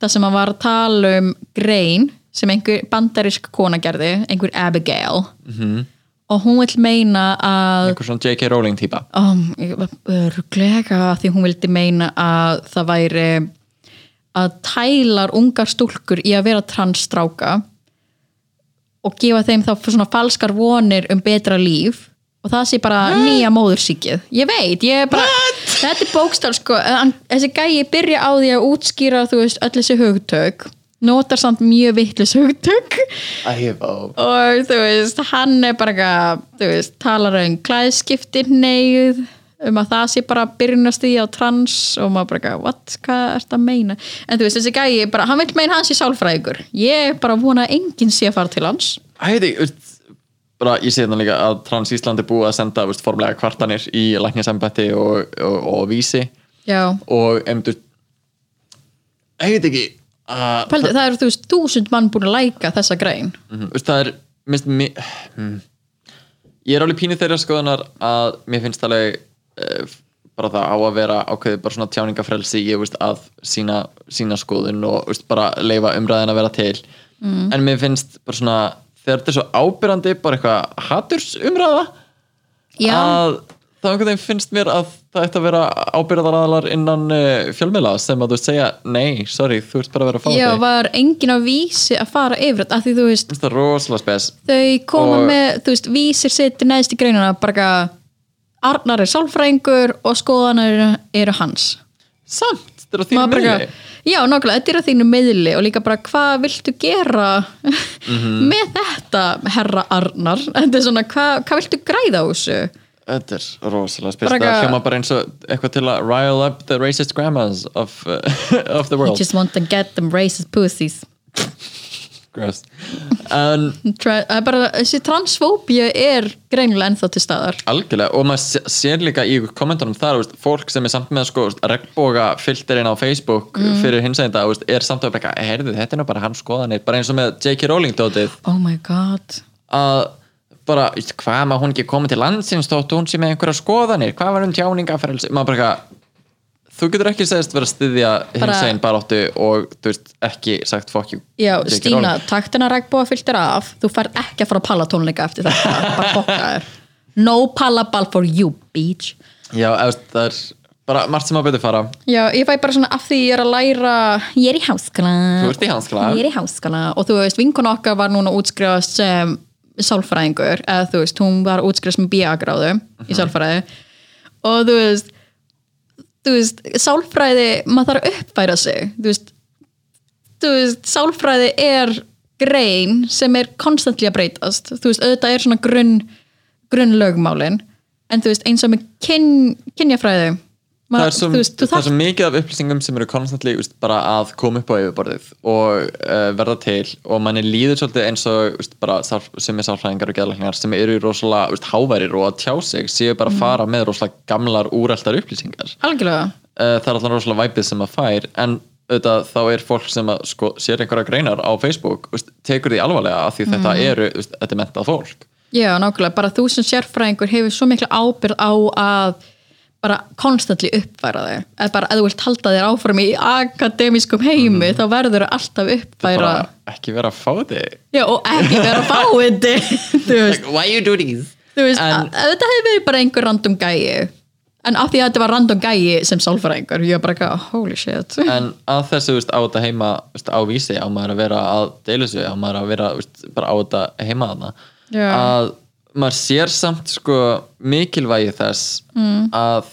það sem hann var að tala um grein sem einhver bandarisk kona gerði einhver Abigail -hmm. og hún vil meina að einhver svona J.K. Rowling típa um, örglega því hún vildi meina að það væri að tælar ungar stúlkur í að vera transstráka og gefa þeim þá svona falskar vonir um betra líf. Og það sé bara nýja móðursíkið ég veit, ég er bara þetta er bókstál sko, hann- þessi gæi byrja á því að útskýra þú veist öll þessi hugtök. Notar samt mjög vittlis hugtök. Og þú veist, hann er bara þú veist, talar um klæðskipti neyð um að það sé bara byrjunast í á trans og maður bara, what, hvað er þetta að meina? En þú veist, þessi gæi, bara, hann vil meina hans í sálfræðingur. Ég bara vona enginn sé að fara til hans. Æði, bara ég sé líka að Trans Ísland er búið að senda veist, formlega kvartanir í læknisembætti og, og, og vísi. Já, og ég veit ekki að Pældi, það eru þú veist, þúsund mann búin að læka þessa grein. Mhm, veist, það er minnst, mi, hmm. ég er alveg pínið þeirra skoðunar að mér finnst alveg uh, bara það á að vera ákveðið bara svona tjáningafrelsi ég veist að sína, sína skoðun og veist, bara leifa umræðin að vera til. Mm. en mér finnst bara svona þegar þetta er svo ábyrrandi bara eitthvað hatursumræða já, að það einhvern veginn finnst mér að það ætti að vera ábyrðaraðalar innan uh, fjölmiðla sem að þú segja nei, sorry, þú ert bara að vera að fá já, þig var enginn á vísi að fara yfir þetta, af því þú veist þau koma Og- með, þú veist, vísir sitt neðst í greinuna, bara eitthvað, Arnar er sálfræðingur og skoðanar eru hans. Samt, þetta er á þínu bara miðli? Eitthvað, Já, nákvæmlega, þetta er á þínu meðli og líka bara hvað viltu gera Mhm. með þetta herra Arnar? Þetta er svona, hvað, hvað viltu græða á þessu? Þetta er rosalega Bara Það hljóma bara eins og eitthvað til að rile up the racist grandmas of, uh, of the I world just want to get them racist pussies Gross En það er bara, þessi transfóbía er greinilega ennþá til staðar. Algjörlega og maður sé- sér líka í kommentunum þar veist, fólk sem er samt með sko, regnboga filterinn á Facebook Mm. fyrir hins dag er samt að bara, heyrðu, þetta er nú bara hans skoðanir bara eins og með J.K. Rowling dótið. Oh my god. Að bara, hvað maður hún ekki komið til landsins þóttu hún sé með einhverja skoðanir? Hvað var um tjáningafrelsi maður bara eitthvað, þú getur ekki segist vera að styðja hins eginn baráttu og þú veist, ekki sagt fuck you. Já. Stína, Rowling. taktina regnbúa fylgtir af. Þú færð ekki að fara að palla tónleika eftir þetta. Bara bokka þér No pallaball for you, bitch. Já, veist, það er bara margt sem að betur fara. Já, ég fæ bara svona af því ég er að læra ég er í háskóla. Þú ert í háskóla. Ég er í háskóla. Og þú veist, vinkun okkar var núna útskrifast sem sálfræðingur. Eða þú veist, hún var útskrifast með bíagráðu í sálfræði. Og þú veist þú veist, sálfræði maður þarf að uppfæra sig. Þú veist, þú veist sálfræði er grein sem er konstantli að breytast. Þú veist, auðvitað er svona grunn grunnlögmálin en þú veist, eins og með kyn, kynjafræði það maður, er svo, þú veist, það þarft svo mikið af upplýsingum sem eru konstantli veist, bara að koma upp á yfirborðið og uh, verða til og manni líður svolítið eins og veist, bara, sál, sem er sálfræðingar og geðlækningar sem eru rosalega veist, háværir og að tjá sig séu bara að fara með rosalega gamlar úreltar upplýsingar. Algjörlega. Uh, það er alltaf rosalega væpið sem að fær en auðvitað þá er fólk sem að sko, sér einhverja greinar á Facebook tekur því alvarlega af því þetta eru þetta er mentað fólk. Já, nákvæmlega, bara þú sem sérfræðingur hefur svo mikla ábyrð á að bara konstantli uppfæra þig eða bara að þú vilt halda þér áfram í akademískum heimi þá verður þú alltaf uppfæra bara ekki vera að fá þig. Já, og ekki vera veist, like, why you do þú veist að, að þetta hefur verið bara einhver random gæi. En af því að þetta var random gæi sem sálfræðingur, ég var bara eitthvað, holy shit. En að þessu veist, á þetta heima veist, á vísi á maður að vera að deila þessu á maður að vera á þetta heima þarna. Já. að maður sér samt sko mikilvægi þess mm. að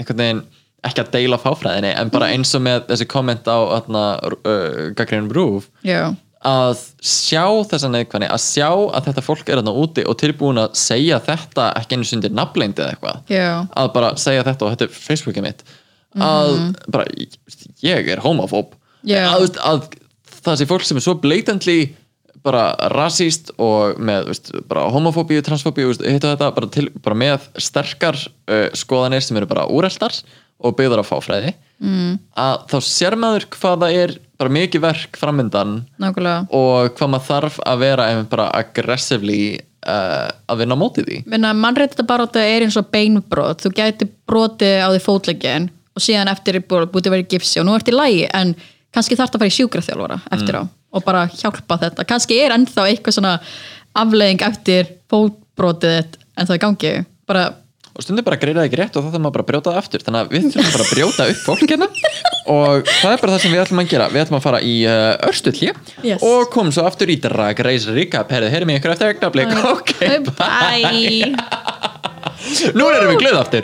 einhvern veginn ekki að deila fáfræðinni en bara eins og með þessi komment á uh, gaggrínum rúf Já, að sjá þessa neðkvæðni að sjá að þetta fólk er þarna úti og tilbúin að segja þetta ekki einu sundir nafnleindi eða eitthvað. Já, að bara segja þetta og þetta er Facebookið mitt. Að bara ég er homofób. Já. að, að það sé fólk sem er svo blatantly bara rasíst og með veist, bara homofóbíu, transfóbíu hitt og þetta, bara, til, bara með sterkar uh, skoðanir sem eru bara úreltar og byggðar á fáfræði. Mm. að þá sér maður hvað það er bara mikið verk framöndan nákvæmlega. og hvað maður þarf að vera einmitt bara aggressively uh, að vinna á móti því. Minna, mannréttinda baróta er eins og beinbrot. Þú gæti brotið á því fótleggin og síðan eftir er búið að vera í gipsi og nú ertu í lægi en kannski þarf það að fara í sjúkraþjálfara eftir á og bara hjálpa þetta. Kannski er ennþá eitthvað svona afleðing eftir fótbrotið þitt en það er í gangi. Bara, og stundum bara það ekki rétt og þá þarf maður bara að brjóta það aftur. Þannig að við þurfum bara að brjóta upp fólkina og það er bara það sem við ætlum að gera. Við ætlum að fara í uh, örstuð hlje Yes. og komum svo aftur í Drag Race Recap. Herðu, heyrum ég ykkur eftir augnablik. Ok, bye. nú erum við glöð aftur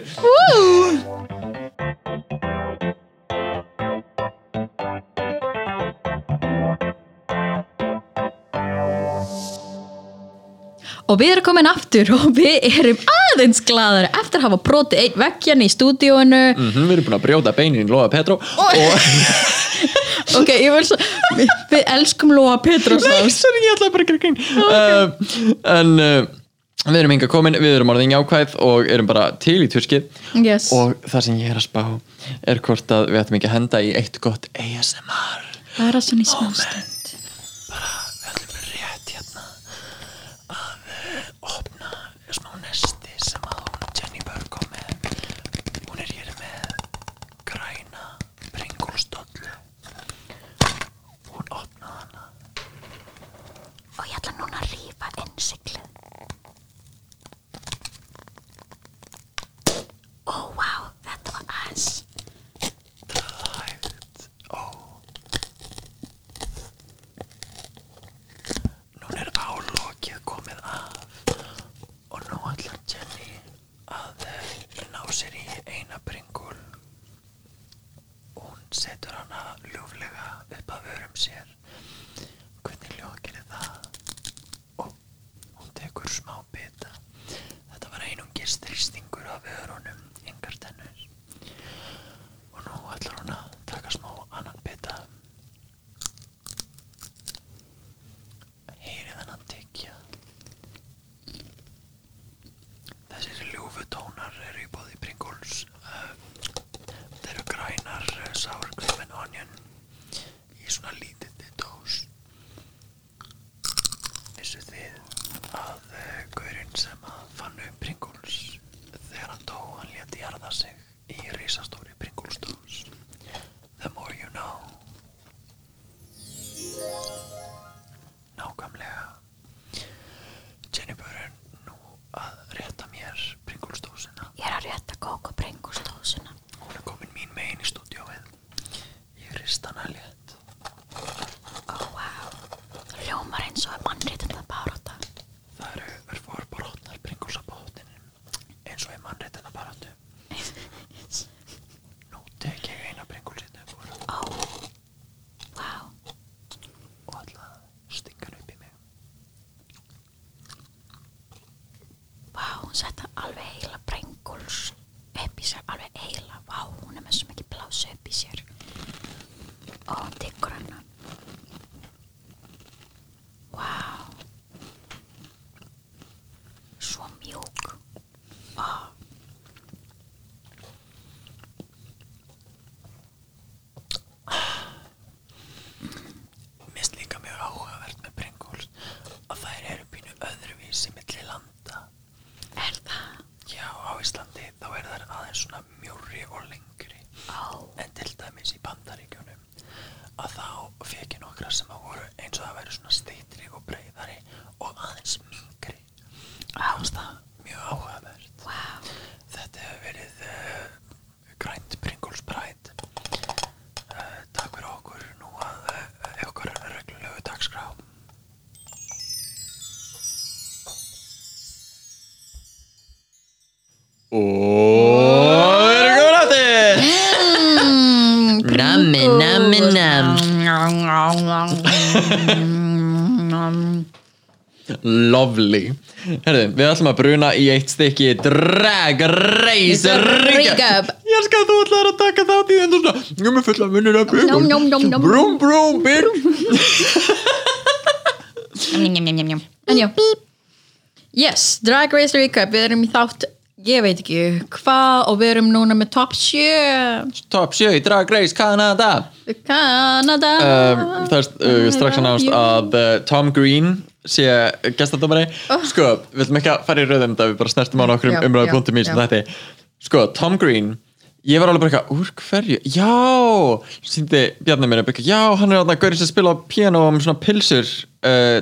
og við erum komin aftur og við erum aðeins glaðari eftir að hafa brotið einn veggjan í stúdíóinu. Mhm, Við erum búin að brjóta beinin í Lóa Petró og ok, ég vil svo við, við elskum Lóa Petrós Nei, sorry, ég ætlaði bara að gera grín. Uh, En uh, við erum hinga komin Við erum orðin jákvæð og erum bara til í turskið. Yes. Og það sem ég er að spá er hvort að við ættum ekki að henda í eitt gott ASMR það er að svona í smástund heila Vá, hún er með svo mikið plásu upp í sér og hún tyggur hennan Vá Svo mjúk Vá Mist líka mjög áhugavert með Pringles að þær eru pínu öðruvísi milli landa. Er það? Já, á Íslandi þá er þær aðeins svona mjúri og lengri. Ó, En til dæmis í Bandaríkjunum að þá fekk ég nokkra sem að voru eins og það væri svona stýtri og breyðari og aðeins mingri. Það var það mjög áhugavert. vá Þetta hefur verið uh, grænt Pringles Pride. Uh, takk fyrir okkur nú að uh, okkar reglulegu dagskrá. Og við erum komin aftur! Nammi, nammi, nam. Lovely. Herðu, við ætlum að bruna í eitt stykki Drag Race Recap. Ég elska að þú ætlar að taka þátt í svona Ég er með fulla munir af Njóm, njóm, njóm, njóm. Brúm, brúm, byr En já. Yes, Drag Race Recap. Við erum í þátt, ég veit ekki hvað og við erum núna með top 7 Top 7 í Drag Race Canada Kanada. Um, Það er uh, strax nást að uh, Tom Green sé gestadómari. Sko, við ætlum ekki að fara í rauðin þetta við bara snertum á nokkrum Já, umræðu punktum í sem þetta Sko, Tom Green Ég var alveg bara eitthvað, úr hverju? Já, síndi Bjarni mér upp eitthvað, já, hann er þarna gaurið sem spila á piano um svona pilsur uh,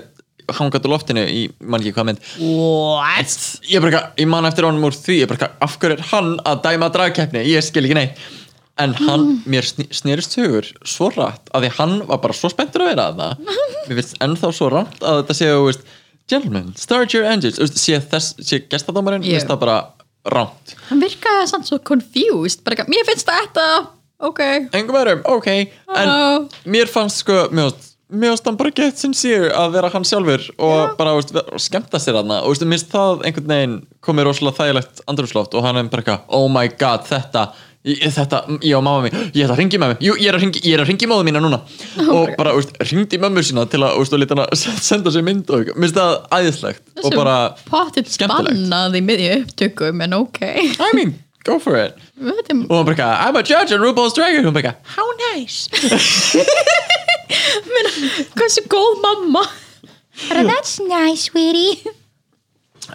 hangað á loftinu í, mann ekki hvað mynd. What? ég, er bara eitthvað, ég man eftir honum úr því ég er bara eitthvað, af hverju er hann að dæma dragkeppni? Ég skil ekki neitt en hann, mér sný, snerist hugur svo rætt að því hann var bara svo spenntur að vera að það mér finnst ennþá svo rætt að þetta séu, veist, gentlemen start your engines, veist, sé þess sé gestadómarinn, yeah. það bara ránt Hann virkaði samt svo confused bara, Mér finnst þetta Ok. Engum öðrum, ok. En mér fannst sko, mér fannst mér finnst hann bara gett sincere að vera hann sjálfur og bara veist, skemmta sér hann og veist, mér finnst það einhvern veginn komið rosalega þægilegt andrúsloft og hann er bara eitthvað oh my god þetta ég- Þetta, ég og mamma mín, ég ætla að ringi með mig Jú, ég er að ringi, ég er að ringi móðu mína núna. Og bara, veist, ringdi mömmu sína til að, veist, og lítið hana senda sér mynd og finnst það æðislegt Og bara, potið skemmtilegt. bannað í miðju upptökum en ok. I mean, go for it. Er- Og hann bara, I'm a judge on RuPaul's Drag Race. Og hann bara, how nice. Hversu góð mamma. That's nice, sweetie.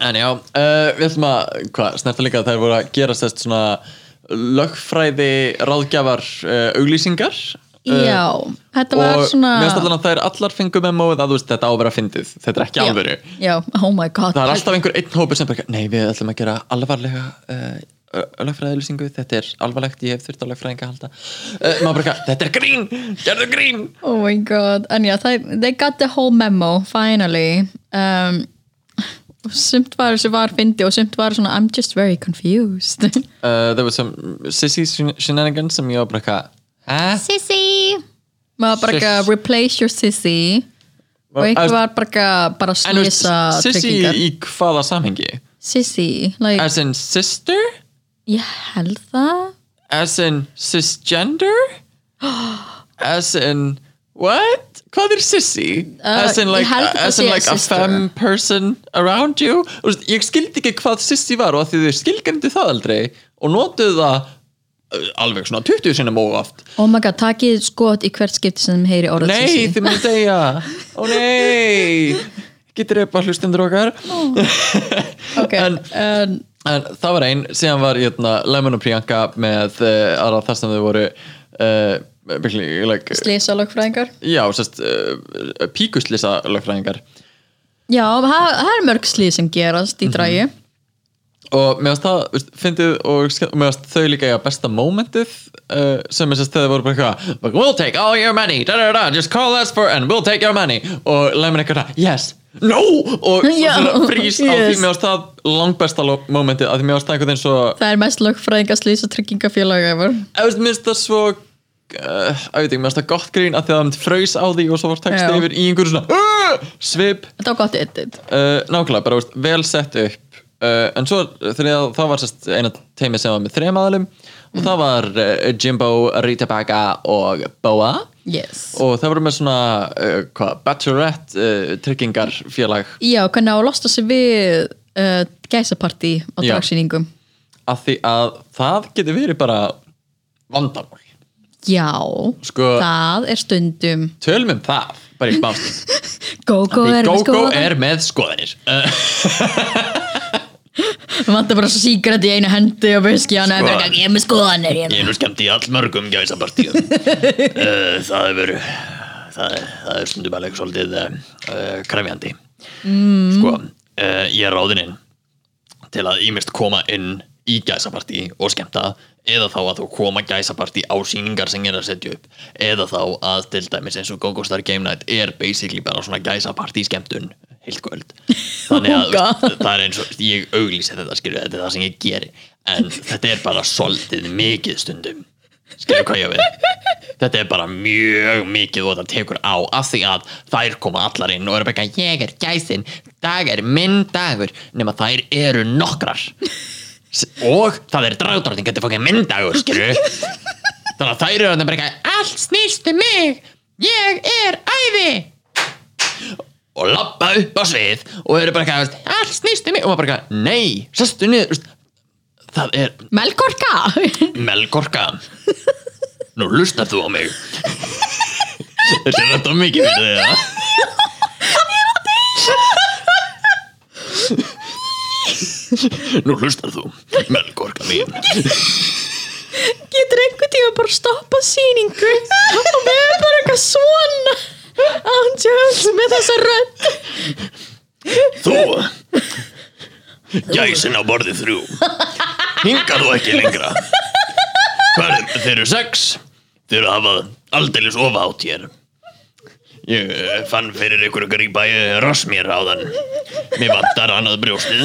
En já, uh, við ætlum að, hvað, snerta líka að þær voru að gera sérst svona lögfræði ráðgjafar uh, auglýsingar. Uh, já, þetta var og svona mér finnst allan að þær allar fengu með móið að veist þetta á að vera fyndið, þetta er ekki alvöru. Já, oh my god. Það er alltaf einhver einn hópur sem bara, nei við ætlum að gera alvarlega uh, lögfræðilýsingu, þetta er alvarlegt ég hef þurft á lögfræðinga að halda. Uh, maður bara, þetta er grín, gerðu grín. Oh my god, en já, they got the whole memo, finally. Um, Sumt var sem var fyndi og sumt var svona I'm just very confused uh, there was some sissy shen- shenanigans sem ég var bara eitthvað, hæ? Sissy. Maður bara ekki að replace your sissy og einhver var bara ekki að bara En þú veist, slisa sissy tryggingar í hvaða samhengi? Sissy, like, As in sister? ég held það As in cisgender? As in what? Hvað er sissy? Uh, as in ég like, þetta as in like a femme person around you? Veist, Ég skildi ekki hvað sissy var og því þau skilgandi það aldrei og notuðu það uh, alveg svona 20 sinni móg oft. Oh my god, takið skot í hvert skipti sem heyri orðað Nei, sissy. þið myndi segja Ó nei. Getur upp að hlustendur okkar. Ok, En- en En það var ein, síðan var hérna, Lemon og Priyanka með uh, aðra þar sem þau voru uh, like, slisa lögfræðingar Já, sérst uh, píkuslisa lögfræðingar Já, það það er mörg slið sem gerast í drægi og mér varst það, veist, fyndið og og varst þau líka eiga besta momentið uh, sem sérst þegar þau voru bara eitthvað like, We'll take all your money, da da da, just call us for and we'll take your money. Og Lemon eitthvað, yes, no! Og svona frís á því, varst það langbesta momentið, af því mér varst það einhvern veginn svo Það er mest lögfræðinga slisa tryggingafélag ever. Ég veist, mér finnst það svo uh, að veit ekki, mér finnst það gott grín að því að það fröys á því og svo var texti Já. yfir í einhverju svona uh, svip. Þetta var gott edit. Uh, nákvæmlega, bara veist, vel sett upp. Uh, en svo þegar það var sest, eina teimi sem var með þrejum aðalum og það var uh, Jimbo, Rita Baga og Boa. Yes. Og það voru með svona uh, hvað, Bachelorette uh, tryggingarfélag. Já, hvernig á að losta sig við uh, gæsapartí á Já. dragsýningum af því að það getur verið bara vandamál Já, Sko- það er stundum tölum um það, bara í smástund Gógó er skoðan er með skoðanir Við vantar bara síkret í einu hendi og viski hann Sko. er ég er með skoðanir Ég hérna. er nú skemmt í allmörgum gæsapartíum uh, Það er verið það, það er stundum alveg svolítið uh, krefjandi mm. Sko, uh, ég er ráðinn inn til að ímest koma inn í gæsapartí og skemmta eða þá að þú koma gæsapartí á sýningar sem ég er að setja upp. Eða þá að til dæmis eins og Gogo Star Game Night er basically bara svona gæsapartí skemmtun heilt kvöld. Þannig að Oh það er eins og ég auglýsi þetta skilju, þetta er það sem ég geri. En þetta er bara svolítið mikið stundum. Skilju hvað ég við? Þetta er bara mjög mikið og það tekur á af því að þær koma allar inn og eru bara eitthvað, ég er gæsin dag er minn dagur nema þær eru nokkrar og það er dragdrótting þetta er fokkið minn dagur skilju þannig að þær eru þarna bara eitthvað allt snýst um mig ég er æði. Og lappa upp á svið og eru bara eitthvað, allt snýst um mig. Og maður bara eitthvað, nei, sestu niður það er Melkorka. Melkorka. Nú hlustar þú á mig. Þetta er þetta mikið fyrir þig að Nú hlustar þú Melkorka mín Getur einhvern tíma bara stoppa sýningu? Og við erum bara eitthvað svona Ándjöfs með þessa rödd. Þú? Gæsin á borði þrjú. Hingað þú ekki lengra. Hvað er þeir eru sex. Þeir eru að hafa aldeilis ofa átt hér. Ég eh, fann fyrir ykkur að grípa í rass mér áðan Mér vantar annað brjóstið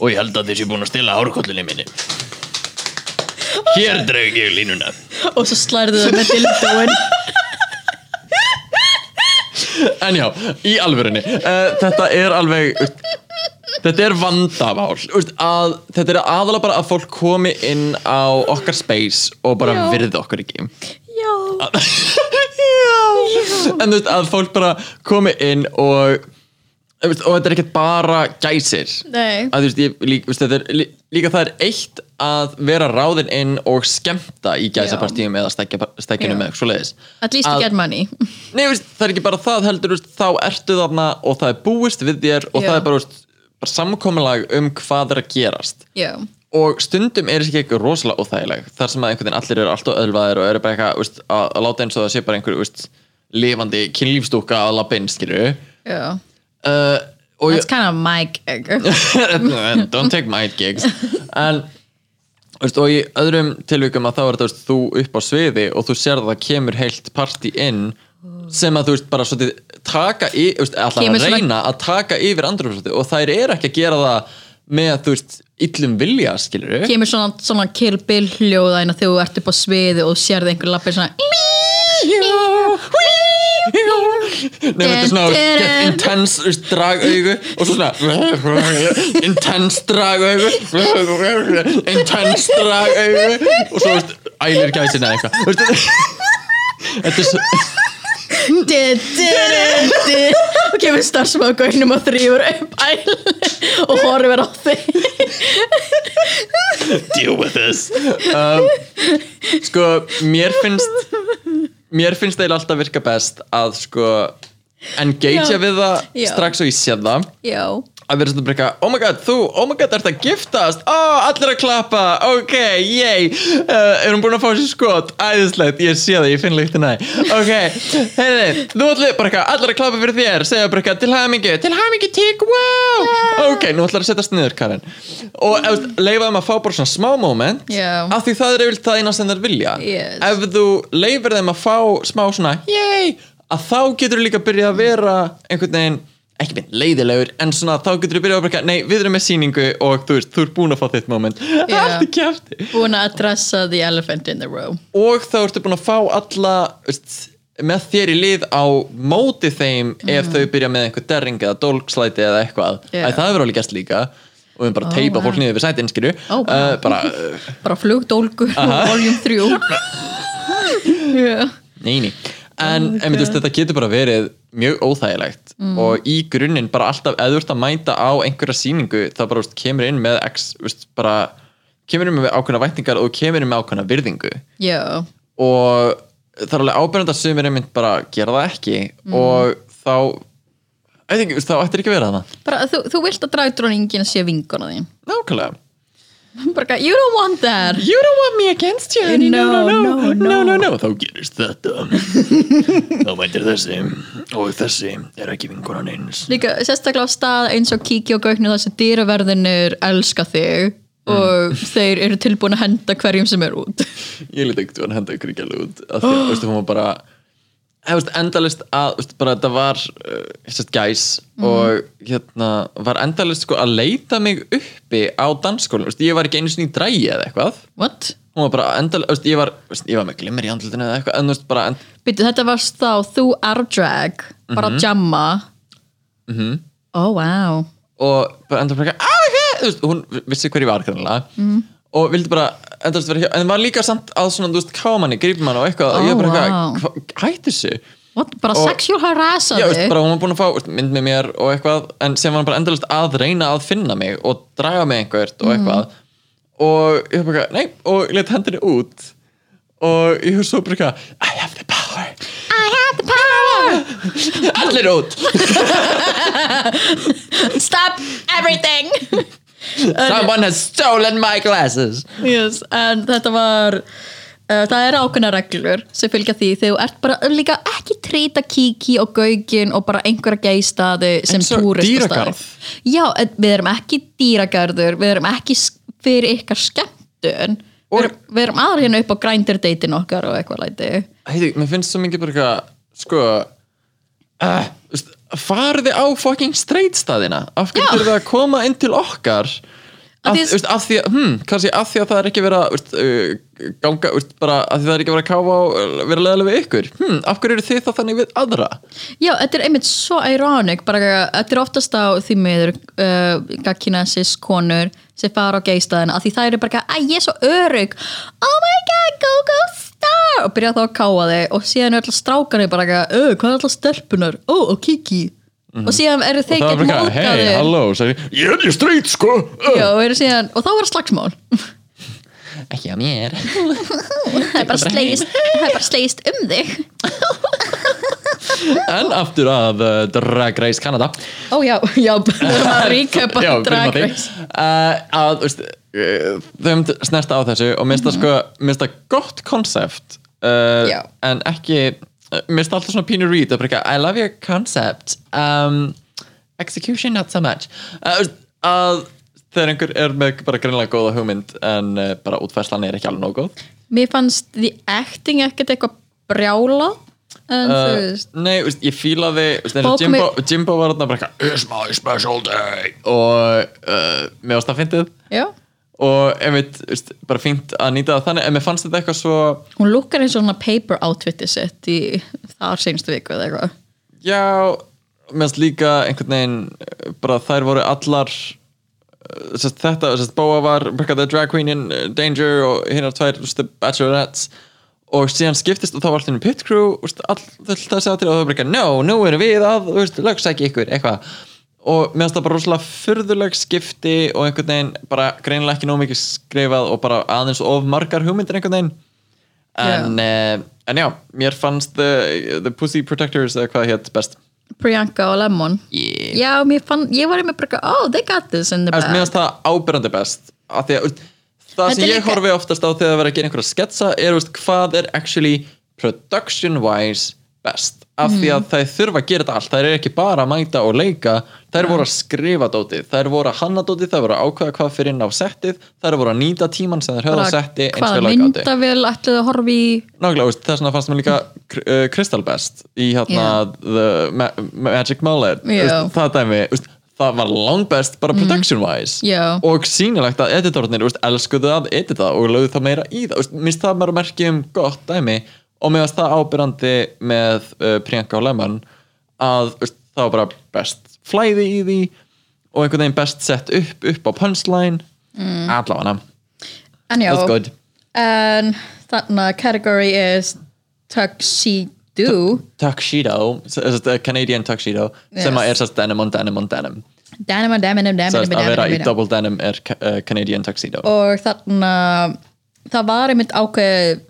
Og ég held að þið sé búin að stila hárkollinni minni. Hér dreg ég línuna. Og svo slærðu það með dildóin En já, í alvörunni uh, Þetta er alveg Þetta er vandamál. Veist, að, Þetta er aðalega bara að fólk komi inn á okkar space og bara Já. virði okkur ekki. Já, Já. En þú veist að fólk bara komi inn og og þetta er ekkert bara gæsir. Að veist, ég, líka, veist þetta er, lí- líka það er eitt að vera ráðin inn og skemmta í gæsapartíum eða stækjunum eitthvað svoleiðis. At least Að- get money. Nei, veist, það er ekki bara það heldur þá ertu þarna og það er búist við þér og Já. það er bara, bara samkomulag um hvað er að gerast. Já, og stundum er þessi ekki rosalega óþægileg þar sem að einhvern veginn allir eru alltaf öðlvaðir og eru bara eitthvað að, að láta eins og það sé bara einhver lifandi kynlífstúka að labba inn skilju já uh, That's kind of my gig don't take my gigs en veist, og í öðrum tilvíkum að þá er þetta þú upp á sviði og þú sér að það kemur heilt partí inn sem að þú veist bara svolítið taka í, veist, alltaf Kemur að svona- reyna að taka yfir andrumsvöldi og þær eru ekki að gera það með þú veist illum vilja skilur Kemur svona, svona kill bill hljóðæna þegar þú ert upp á sviði og sérði einhver lappir svona Nei, þetta er svona get intense dragaugu og svo svona intense dragaugu intense dragaugu og svo ælir gæsin eða eitthvað þetta er svo og kemur starfsmáðgögnum og þrýfur upp æl og horfir á þig. Deal with this. Um, sko, mér finnst mér finnst þeir alltaf virka best að sko engagea Já. við það Já. strax og ég sé það Já, að vera svona eitthvað, oh my god, þú, oh my god, ert að giftast. Oh, allir að klappa, ok, yay. Uh, er hún búin að fá sér skot? Æðislegt, ég sé það, ég finn líktina ok, heiði, þú allir bara eitthvað, allir að klappa fyrir þér, segja eitthvað til hamingi, til hamingi, tík, wow. Ok, nú ætlar að setjast niður, Karin og ef, þú veist, leifa þeim að fá bara svona smá moment Já. af því það er yfirleitt það eina sem þeir vilja. Yes. ef þú leifir þeim að fá smá svona, yay. Að þá getur líka að byrja að vera einhvern veginn ekki mynd leiðilegur en svona þá getur þú byrjað að bara nei við erum með sýningu og þú veist þú ert búin að fá þitt moment. Já. allt í kjæfti búin að adressa the elephant in the room. Og þá ertu búin að fá alla veist, með þér í lið á móti þeim ef þau byrja með einhver derring eða dólkslæti eða eitthvað. Æ, það hefur alveg gæst líka. Og við bara Ó, teipa vá. fólk niður við sætin skilju. Ó, vá. uh, bara uh, bara flugdólgu voljum þrjú. Já Neini En okay. einmitt, þú veist, þetta getur bara verið mjög óþægilegt. Og í grunninn bara alltaf eða þú ert að mæta á einhverja sýningu þá bara veist, kemur inn með x, veist, bara, kemur inn með ákveðna vætningar og kemur inn með ákveðna virðingu. Já, og það er alveg ábyrjandi að sumir einmitt bara gera það ekki. Og þá þá ættir ekki að vera það bara þú, þú vilt að dragdróningin sé vinkona þín. Nákvæmlega bara, you don't want that. You don't want me against you honey. No, no, no, no, no, no. Þá gerist þetta. Þá mætir þessi. Og þessi er ekki vinkonan eins. Líka sérstaklega á stað eins og kíkja og gauknu þess að dýraverðinir elska þig og þeir eru tilbúin að henda hverjum sem er út. Ég lítið ekkert að henda ykkur ekki alveg út. Af því að veistu, hún var bara veist, endalist að veist, bara, þetta var uh, gæs og hérna var endalist sko, að leita mig uppi á dansskólinu ég var ekki einu sinni í drægi eða eitthvað. What? hún var bara endalist, veist, ég, var, veist, ég var með glimmer í andlutinu eða eitthvað en bara end, Býtu, þetta varst þá þú er drag bara að jamma. Mm -hmm. oh wow. Og bara bara eitthvað, "Ah, ok," þú veist, hún vissi hver ég var kannilega mm. Og vildi bara endast vera hjá, en var líka samt að svona, þú veist, kámanni, grípmann og eitthvað. Og ég bara vá. eitthvað, "Hva- hættu þessu? What? bara Og- sexual já, veist, þig bara hún var búin að fá veist, mynd með mér og eitthvað, en sem var hann bara endalist að reyna að finna mig og draga mig einhvert og eitthvað. Og ég var bara, eitthvað, nei, og ég let hendinni út. Og ég hef svo bara eitthvað, I have the power. I have the power. allir út. Stop everything someone has stolen my glasses. Yes, en þetta var uh, það er ákveðna reglur sem fylgja því. Þegar þú ert bara líka ekki trýta kíki og gaugin og bara einhverja geistaði sem Eins og túristastaði dýragarð. já, en við erum ekki dýragarður við erum ekki s- fyrir ykkar skemmtun. Og- við erum, við erum aðra hérna upp á grænderdeitin okkar og eitthvað læti. Heiti, mér finnst svo mikið bara eitthvað sko uh, farði á fucking straight staðina? Af hverju þurfið að koma inn til okkar? Af því- veist, af því hm, kannski af því að það er ekki verið að veist, uh, ganga, veist, bara að því það er ekki verið að káfa og uh, vera leðilega við ykkur. Hm, af hverju eru þið þá þannig við aðra? Já, þetta er einmitt svo ironic bara, þetta er oftast á því miður uh, gagkinesis konur sem fara á geistæðina, af því það eru bara að ég er svo örug, oh my god go go og byrja þá að káa þig. Og síðan er alltaf strákarnir bara að uh, hvað er alltaf stelpunar, oh, og kiki og síðan eru þeir það er bara, hei, móðgæðir halló sagði, ég er ég streit, sko. Já, og, eru síðan, og þá er slagsmál. Ekki að mér. Það er bara slegist, það er bara slegist um þig. En aftur að uh, Drag Race Canada. Ó já, já, bara að recapa Já, byrjum á Drag því. Race. Uh, að, veist, uh, þau snerta á þessu og minnst það sko, minnst það gott konsept uh, en ekki minnst alltaf svona pínu read að I love your concept um, execution not so much. Uh, að þegar einhver er með bara greinlega góða hugmynd en uh, bara útfærslan er ekki alveg nóg góð. Mér fannst the acting ekkert eitthvað brjála Uh, nei, veist, ég fílaði Jimbo, Jimbo var þarna bara my special day. Og uh, mér varst það fyndið og einmitt, veist, bara fínt að nýta það þannig. En mér fannst þetta eitthvað svo hún lukkar eins og svona paper outfiti sitt í þar senstu viku eða eitthvað. Já, fannst líka einhvern veginn eh, bara þær voru allar eh, sest, þetta, sest, Bóa var bara the drag queen in eh, danger og hinnar tvær the bachelorettes. Og síðan skiptist og þá var allir pit crew veist, all, þetta að segja til og það var bara eitthvað, no, nú erum við að veist, lögsækja ykkur, eitthvað og mér finnst það bara rosalega furðuleg skipti og einhvern veginn bara greinilega ekki nóg mikið skrifað og bara aðeins of margar hugmyndir einhvern veginn. En, uh, en já, mér fannst the, the Pussy Protectors eða hvað hétt best. Priyanka og Lemon. Yeah. Já, mér fann, ég var einmitt bara oh, they got this in the Mér bag. finnst það ábyrrandi best að úst, það sem ég líka- horfi oftast á þegar það verður að gera einhverja sketsa er úst, hvað er actually production wise best af því að þær þurfa að gera þetta allt. Þær eru ekki bara að mæta og leika þær voru að skrifa dótið, þær voru að hanna dótið þær voru að ákveða hvað fyrir inn á settið þær voru að nýta tíman sem þær höfðu á setti eins hvaða vel að að í? Nákvæmlega, þess vegna fannst mér líka uh, Crystal Best í hérna The Ma Magic Mullet. Veist, það dæmi, það var langbest bara production wise Já. og sýnilegt að editornir elskuðu að edita og lögðu það meira í það. Minnst það bara merki um gott dæmi og mér varst það ábyrrandi með uh, Priyanka og Lemon að veist, það var bara best flæði í því og einhvern veginn best sett upp upp á punchline. Mm. allavega, En já, that's good. En þarna category is tuxedo. Tuxedo, Canadian tuxedo sem Yes. að er sérst denim on denim on denim. Denim, denim, denim, denim, sérst að vera í double denim er uh, Canadian tuxedo. Og þarna það var einmitt ákveð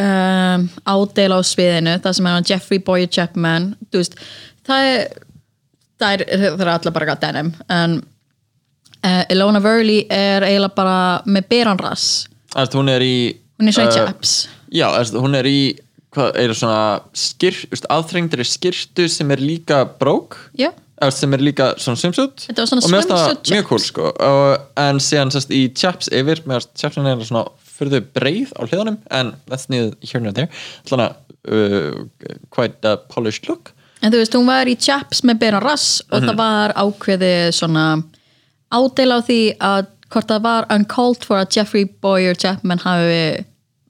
um, ádel á sviðinu það sem er Jeffrey Boyer Chapman. Veist, það er það er, er allar bara gæt denim en uh, Ilona Verley er eiginlega bara með beran rass. Æst, hún er í hún er svo í uh, chaps. já, æst, hún er í er svona skir, veist, aðþrengdri skirtu sem er líka brók já, Æst, sem er líka svona swimsuit. Svona og mér finnst það mjög cool sko. og, en síðan sérst í chaps yfir mér finnst chapsin er svona fyrir breið á hliðanum en that's neither here nor there svona uh, quite a polished look en þú veist, hún var í chaps með beran rass og Mhm. það var ákveðið svona ádel á því að hvort það var uncalled for að Jeffrey Boyer Chapman hafi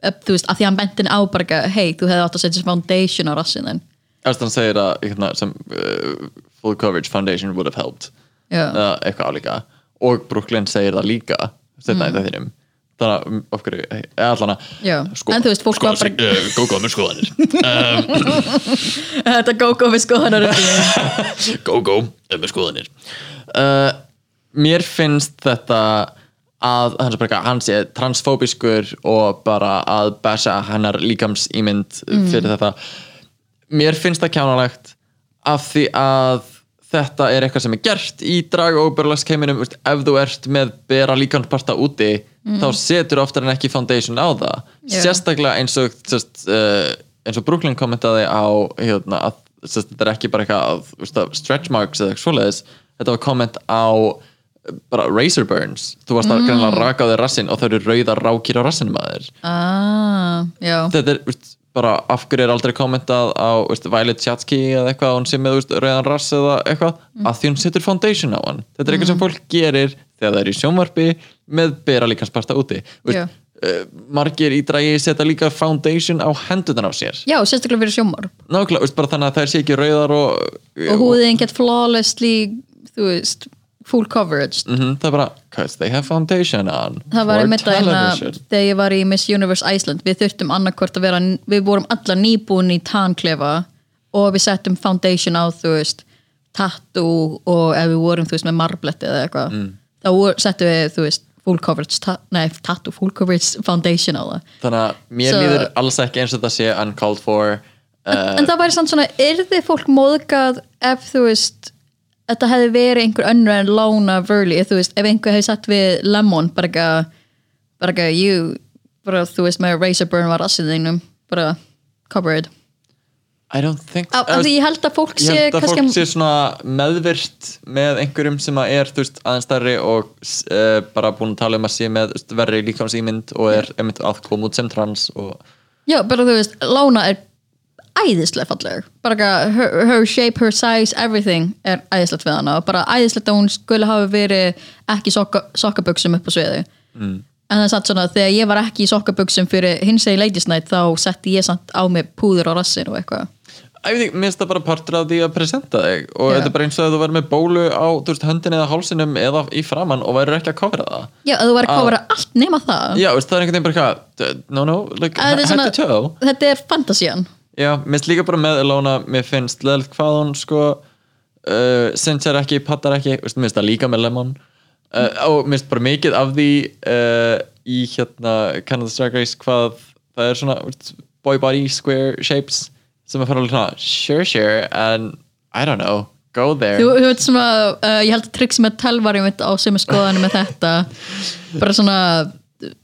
upp, þú veist, að því hann bentin á bara hei, þú hefði átt að setja foundation á rassin þinn Æst, hann segir að hérna, sem, uh, full coverage foundation would have helped Já. eða eitthvað álíka og Brooklyn segir það líka setna Mm. í þettinum þannig að um, of hverju, eða allan að Já, en þú veist, fólk var bara Gógó með skoðanir. Þetta go-go við skoðanar Gógó með skoðanir. Uh, Mér finnst þetta að hann sé, bara, hann sé transfóbiskur og bara að basha hennar líkamsýmynd fyrir þetta. Mér finnst það kjánalegt af því að þetta er eitthvað sem er gert í drag og veist, ef þú ert með bera líkansparta úti þá setur oftar en ekki foundation á það. Já. sérstaklega eins og sest, uh, eins og Brooklyn kommentaði á hérna, að sest, þetta er ekki bara eitthvað að, að stretch marks eða eitthvað svoleiðis. Þetta var komment á bara razor burns. Þú varst að greinlega raka á þér rassinn og þau eru rauðar rákir á rassinum að þér. Ah, þetta er veist, bara af hverju er aldrei kommentað á veist, Violet Chatsky eða eitthvað hún með veist, rauðan rass eða eitthvað? Að því hún setur foundation á hann. Þetta er eitthvað sem fólk gerir þegar það er í sjónvarpi með bera líkansparta úti uh, margir í dragi setja líka foundation á hendunar á sér. Já, sérstaklega fyrir sjómar nákvæmlega, veist, bara þannig að þær sé ekki rauðar og, og húðin get flawlessly þú veist, full coverage. Mhm, það er bara, cause they have foundation on það var einmitt að hérna television." þegar ég var í Miss Universe Iceland. Við þurftum annarkvort að vera við vorum allar nýbúin í tanklefa og við settum foundation á þú veist tattoo og ef við vorum þú veist með marbletti eða eitthvað Mm. þá settum við þú veist full coverage ta nei, tattoo, full coverage foundation á það. Þannig að mér So- líður alls ekki eins og þetta sé uncalled for uh, en það væri samt svona, yrði fólk móðgað ef þú veist þetta hefði verið einhver önnur en Lona Verley, þú veist, ef einhver hefði sett við Lemon, bara ekki bara ekki, you, bara þú veist með razor burn var rassið þínum, bara covered, I don't think af því ég held að fólk sé að fólk sé meðvirt með einhverjum sem að er veist, aðeins stærri og uh, bara búin að tala um að sé með veist, verri líkamsýmynd og er einmitt að koma út sem trans og já, bara þú veist Lona er æðislega falleg. Bara her, her shape, her size everything er æðislegt við hana og bara æðislegt að hún skulle hafa verið ekki sokka, sokkaböksum upp á sviði mm. en það er satt svona þegar ég var ekki í sokkaböksum fyrir hins eginn ladies night þá setti ég samt á mig púður á rassin og eitthvað ég veit ekki, mér finnst það bara partur af því að presenta þig. Og Já. þetta er bara eins og að þú verður með bólu á veist, höndin eða hálsinum eða í framann og verður ekki að kofra það. Já, að þú væri að kofra allt nema það. Já, veist, það er einhvern veginn bara eitthvað no, no, er head to toe. þetta er fantasían. Já, mér finnst líka bara með Elona mér finnst leðilegt hvað hún sko uh, sinnsar ekki, pattar ekki veist, mér finnst það líka með Lemon. Uh, og mér finnst bara mikið af því uh, í hérna Canada's Drag Race hvað það er svona boy body square shapes sem er fara alveg svona sure sure and I don't know, go there. Þú, þú veit svona, uh, ég held að tryggs með telvari mitt á sem er skoðanum með þetta. Bara svona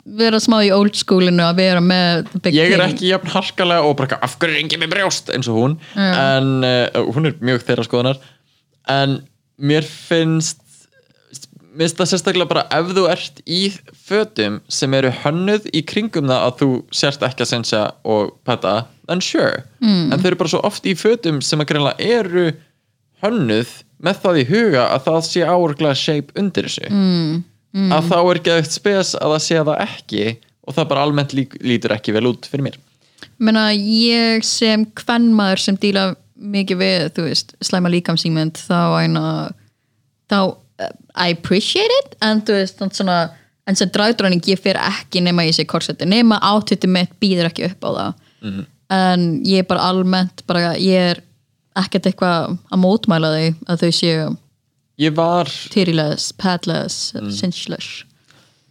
vera smá í old schoolinu að vera með big ég er thing. ekki jafn harkalega og bara af hverju er engin með brjóst? eins og hún. Já. en uh, hún er mjög þeirra skoðunar en mér finnst mér finnst það sérstaklega bara ef þú ert í fötum sem eru hönnuð í kringum það að þú sérst ekki að sensja og petta, then sure mm. en þau eru bara svo oft í fötum sem að greinlega eru hönnuð með það í huga að það sé áurglega shape undir þessu mm. Mm. að þá er ekki eitt spes að það sé það ekki og það bara almennt lí, lítur ekki vel út fyrir mér Meina, ég sem kvennmaður sem díla mikið við, þú veist, slæma líkamsýmynd þá eina þá uh, I appreciate it en þú veist, þannig svona en sem dragdráning ég fer ekki nema ég sé korseti nema átvitti mitt býður ekki upp á það en ég er bara almennt bara, ég er ekkert eitthvað að mótmæla því að þau séu ég var, tyriles, padless, mm. senseless.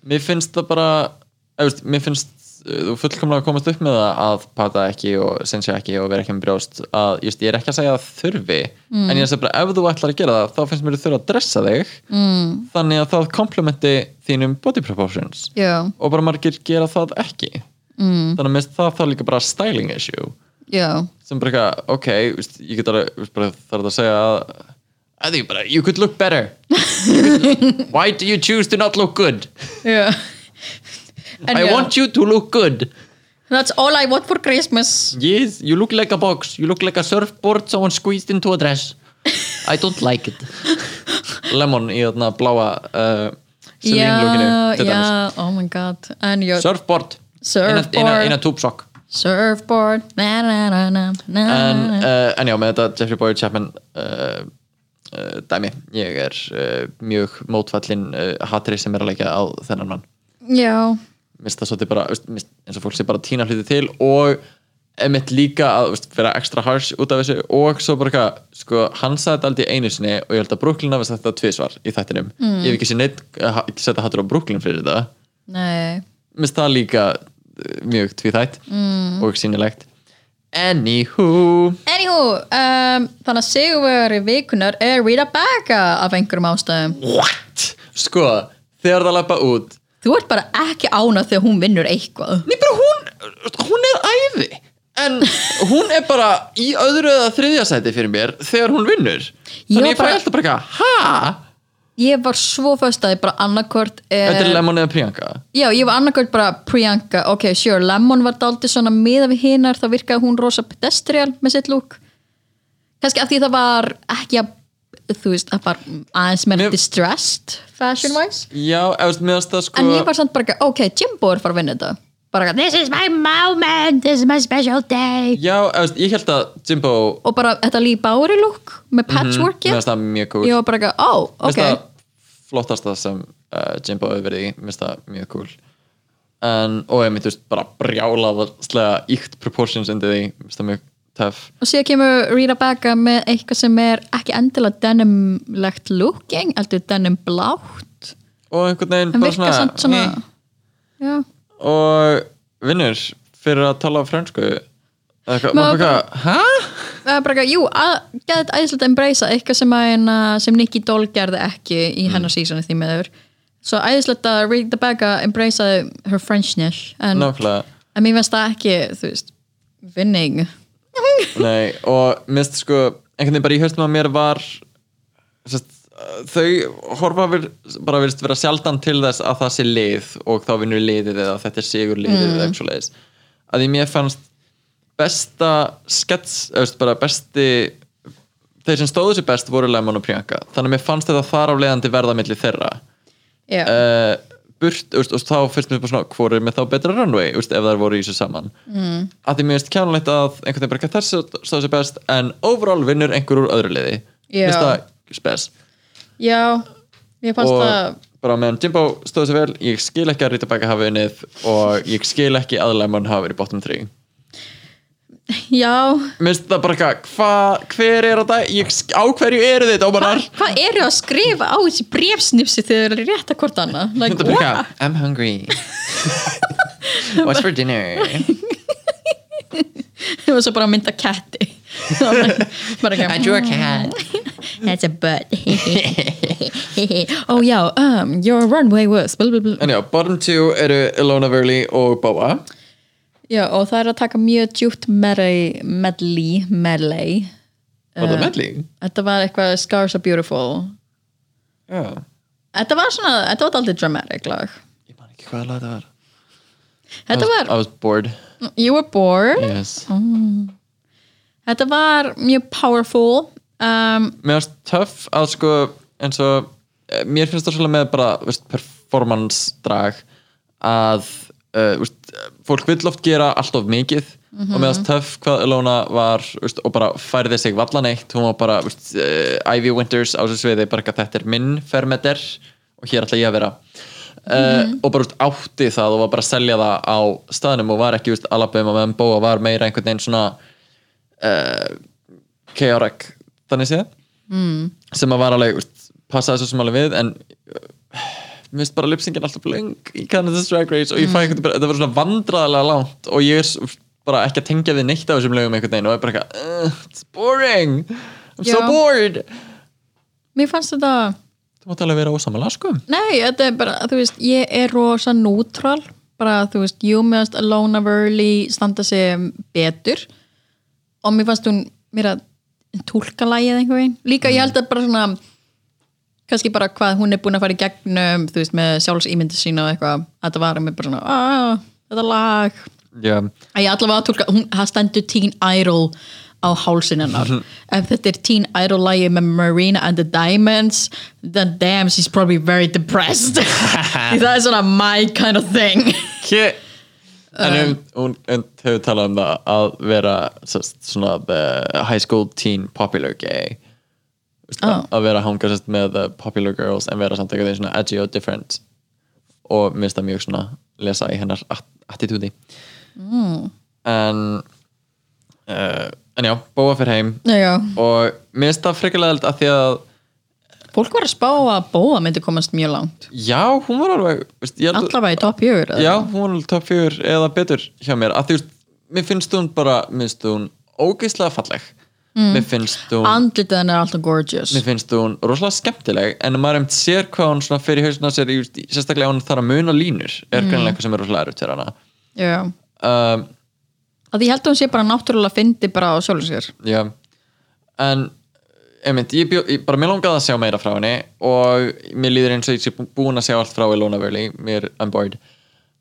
Mér finnst það bara veist, mér finnst uh, þú fullkomlega komast upp með það að pata ekki og sensja ekki og vera ekki með brjóst að just, ég er ekki að segja þurfi en ég er að segja bara ef þú ætlar að gera það þá finnst mér þurfa að dressa þig. Mm. þannig að það komplementi þínum body proportions. Já, og bara margir gera það ekki mm. þannig að mér finnst það þá líka bara styling issue. Já, sem bara eitthvað, ok, veist, ég get það er að segja að að því bara, you could look better. Why do you choose to not look good? En I já, want you to look good. That's all I want for Christmas. Yes, you look like a box. You look like a surfboard someone squeezed into a dress. I don't like it. Lemon í þarna bláa uh, dæmis. já, oh my god. Já, surfboard Surfboard. tube sock surfboard. Na, na, na, en, uh, en já, með þetta Jeffrey Boyer Chapman uh, uh, dæmi. Ég er mjög mótfallin hatri sem er að leika á þennan mann. Já, minnst það svolítið bara, minnst, eins og fólk sé bara að tína hluti til og emitt líka að vera extra harsh út af þessu og svo bara eitthvað, sko, hann sagði þetta aldrei einu sinni og ég held að Brooklyn hafa sagt þetta tvisvar í þættinum, mm. ég hef ekki sér neitt ekki setja hattur á Brooklyn fyrir þetta. Nei. Minnst það líka mjög tvíþætt mm. og sýnilegt Anywho Anywho, um, þannig að sigurvegari vikunar er Rita Baga af einhverjum ástæðum What? Sko, þegar það lappa út Þú ert bara ekki ánað þegar hún vinnur eitthvað Nei, bara hún, hún er æði En hún er bara í öðru eða þriðja sæti fyrir mér þegar hún vinnur Þannig ég fæ alltaf bara eitthvað, ha? Ég var svo föst að ég bara annarkort er, Þetta er Lemon eða Priyanka? Já, ég var annarkort bara Priyanka. Ok, sure, Lemon var daldið svona miða við hinar þá virkaði hún rosa pedestrial með sitt lúk kannski af því það var ekki að þú veist, það var aðeins meira Mér- distressed fashion wise Já, mér finnst það sko en ég var samt bara, ok, Jimbo er fara að vinna þetta. Bara, This is my moment. This is my special day. Já, eða ég held að Jimbo og bara þetta Lee Bowery look með patchwork Mér finnst það mjög cool. Ég var bara, Mér ok flottasta sem uh, Jimbo hefur verið í Mér finnst það mjög cool. En, og ég myndi veist bara brjálaðslega íkt proportions undir því Mér finnst það mjög töff og síðan kemur Rita Becca með eitthvað sem er ekki endilega denimlegt looking, heldur denim blátt og einhvern veginn en bara virka samt svona eh. já, og vinnur fyrir að tala fransku eða eitthvað, maður bara, hæ? Bara jú, gæðið æðislega að embracea eitthvað sem, að, hérna, sem Nicky Doll gerði ekki í Mm. hennar seasoni því meður svo æðislega að Rita Becca embraceaði her Frenchness en, en mér finnst það ekki, þú veist vinning. Nei, og minnst sko einhvern veginn bara í höstum að mér var sest, þau horfa bara virðist vera sjaldan til þess að það sé lið og þá vinnur liðið eða þetta er sigur liðið eða eitthvað svoleiðis. Að því mér fannst besta skets, veist, bara besti þeir sem stóðu sér best voru Lemon og Priyanka. Þannig að mér fannst þetta þar af leiðandi verða milli þeirra. Uh, burt, úst, úst, þá fyrst mér bara svona hvor er með þá betra runway, úst, ef það voru í þessu saman. Mm. að því mér finnst kjánulegt að einhvern veginn bara ekki þessu stóð sér best en overall vinnur einhver úr öðru liði. Mér finnst það spes. Já ég fannst og það bara meðan Jimbo stóð sér vel ég skil ekki að Rita Becca hafi unnið og ég skil ekki að Lemon hafi verið bottom 3 já, mér finnst það bara eitthvað hva, hver er þetta, ég, á hverju eru þið dómarar? Hvað hva eru að skrifa á þessi brefsnipsi þegar þeir eru rétt að hvort annað? Like, Þetta what? eitthvað, I'm hungry. What's for dinner? Það var svo bara að mynda ketti. I drew a cat. That's a butt. oh já, um, your runway was blah, blah, blah. Já, bottom two eru Ilona Verley og Boa Já, og það er að taka mjög djúpt medley, medley, medley. Var það medley? Þetta var eitthvað Scars are Beautiful. Já, Þetta var svona, þetta var aldrei dramatic lag. ég man ekki hvað lag það var Þetta I was, var, I was bored you were bored. yes. Þetta var mjög powerful. Um, Mér finnst töff að sko eins og eh, mér finnst það svolítið með bara veist, performance drag að uh, veist, fólk vill oft gera allt of mikið og mér finnst töff hvað Ilona var veist, og bara færði sig vallan eitt. Hún var bara veist, uh, Ivy Winters á þessu sviði bara að þetta er minn fermeter og hér ætla ég að vera. Uh, og bara veist, átti það og var bara að selja það á staðnum og var ekki veist, Alabama meðan Bóa var meira einhvern veginn svona uh, chaotic þannig séð. Mm. sem að var alveg passaði svo sem alveg við en mér finnst bara lipsingin alltaf löng í Canada's Drag Race og ég fæ einhvern veginn þetta var svona vandræðilega langt og ég er bara ekki að tengja við neitt af þessum lögum einhvern veginn og ég er bara eitthvað uh, it's boring I'm so Já. bored mér fannst þetta, þú mátt alveg vera ósamalega sko nei, þetta er bara, þú veist, ég er rosa neutral. Bara, þú veist, jú, mér fannst Alona Verley standa sig betur og mér fannst hún mér að tólka lagið einhvern veginn. Líka ég held að bara svona kannski bara hvað hún er búin að fara í gegnum þú veist, með sjálfsýmyndi sína og eitthvað. Að þetta var með bara svona, aah, þetta lag. Já, að ég allavega tólka, hún, það stendur Teen Idol á hálsin hennar. Ef þetta er Teen Idol lagi með Marina and the Diamonds then damn, she's probably very depressed. Það er svona my kind of thing. Kje En um, hún hún hefur talað um það að vera svona the high school teen popular gay Vist, Oh. að vera að hanga sest, með the popular girls en vera samt eitthvað svona edgy og different. Og mér finnst það mjög svona lesa í hennar at attitúdi. Mm. en uh, en já, bóa fyrir heim. Já, og mér finnst það frikalega að því að fólk var að spá að Bóa myndi komast mjög langt. Já, hún var alveg veist, ég held- allavega í top 4 Já, hún var alveg top 4 eða betur hjá mér. Að því, veist, mér finnst hún bara mér finnst hún ógeðslega falleg mér finnst hún andlitið hennar er alltaf gorgeous. Mér finnst hún rosalega skemmtileg en maður einmitt sér hvað hún svona fyrir hausna sér sérstaklega hún þarf að muna línur er mm. greinlega eitthvað sem er rosalega erut fyrir hana. Já, um, að ég held að hún sé bara náttúrulega fyndi bara á sjálfum sér. Já. En einmitt, ég, bjó, ég bara mér langaði að sjá meira frá henni og mér líður eins og ég sé bú- búin að sjá allt frá Ilona Verley mér I'm bored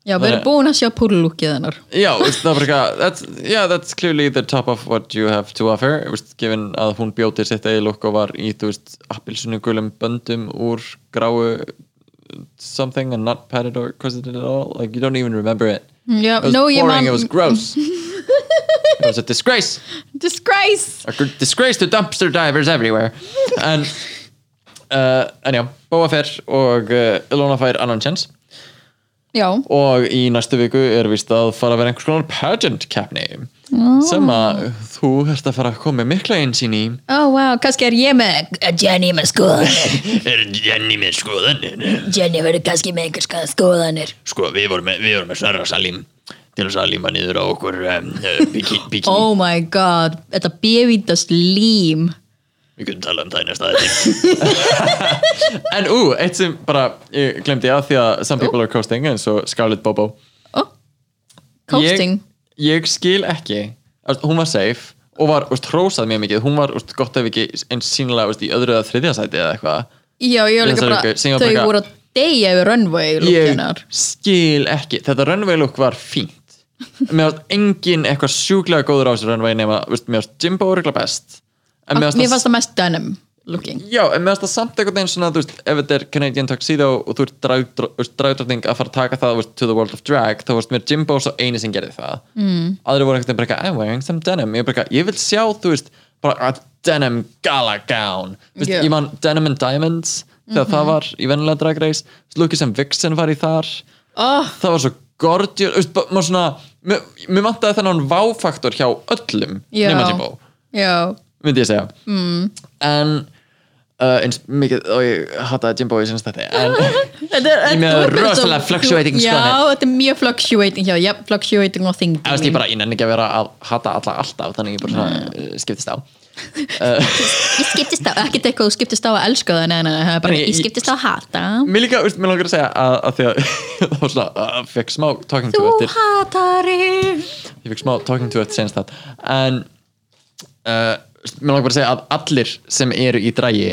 Já, við erum búin að sjá púrlúkið hennar. Já, það var bara eitthvað yeah, that's clearly the top of what you have to offer. Veist, given að hún bjóti sitt eigi lukk og var í, þú veist, appilsunugulum böndum úr gráu something and not padded or crusted at all like you don't even remember it. Já, it was no, boring, it was gross. It was a disgrace. Disgrace! A gr- disgrace to dumpster divers everywhere. En uh, en já, Bóa fer og uh, Ilona fær annan chance Já, og í næstu viku er vist að fara að vera einhvers konar pageant keppni sem að þú ert að fara að koma mikla einsýn í. Ó, oh, wow, kannski er ég með Jenny með skoðanir. Er Jenny með skoðanir? Jenny verður kannski með einhvers skoðanir skoðanir. Sko við vorum með, við vorum með Sverra Salim til þess að líma niður á okkur um, bikini, bikini. Oh my god, þetta bjöfítast lím við kunum tala um það í næsta þetta en ú, eitt sem bara ég glemdi að því að some people are coasting eins og Scarlett Bobo. Oh, Coasting. Ég, ég skil ekki að hún var safe og var úst, hrósað mjög mikið. Hún var úst, gott ef ekki eins sínulega úst, í öðru eða þriðja sæti eða eitthvað. Já, ég var líka bara, þau bara- voru að deyja yfir runway ég lúkinar skil ekki. Þetta runway look var fínt. Mér varst engin eitthvað sjúklega góður á þessu runway nema, veist, mér varst Jimbo örgulega best en mér fannst það mest denim looking. Já, en mér varst það samt einhvern veginn svona, þú veist, ef þetta er Canadian Tuxedo og þú ert dragdrottning að fara að taka það, veist, to the world of drag þá varst mér Jimbo svo eini sem gerði það. Mm. aðri voru einhvern veginn bara I'm wearing some denim. Ég, bara, ég vil sjá, þú veist, bara a denim gala gown. Veist, Já. ég man Denim and Diamonds þegar það var í vennilega drag race. Lukið sem Vixen var í þar. Oh, það var svo gorgeous veist, maður svona, mér, mér vantaði þennan váfaktor hjá öllum Já. nema Jimbo, Já, myndi ég segja. Mm. en uh, eins mikið, og ég hataði Jimbo í sinns þetta en Ég með þú rosalega fluctuating Já, skoðanir. þetta er mjög fluctuating hjá, já, fluctuating og Þú veist, ég bara, ég nenni ekki að vera að hata alla alltaf þannig ég bara svona uh, skiptist á. Ég skiptist á, ekkert eitthvað þú skiptist á að elska það, nei, nei, nei, bara, ég skiptist á að hata. Mér líka, veist, mér langar að segja að, að því að það var svona, að fekk smá talking to Þú eftir. hatari ég fikk smá talking to it senst það. En uh, mér langar bara að segja að allir sem eru í drægi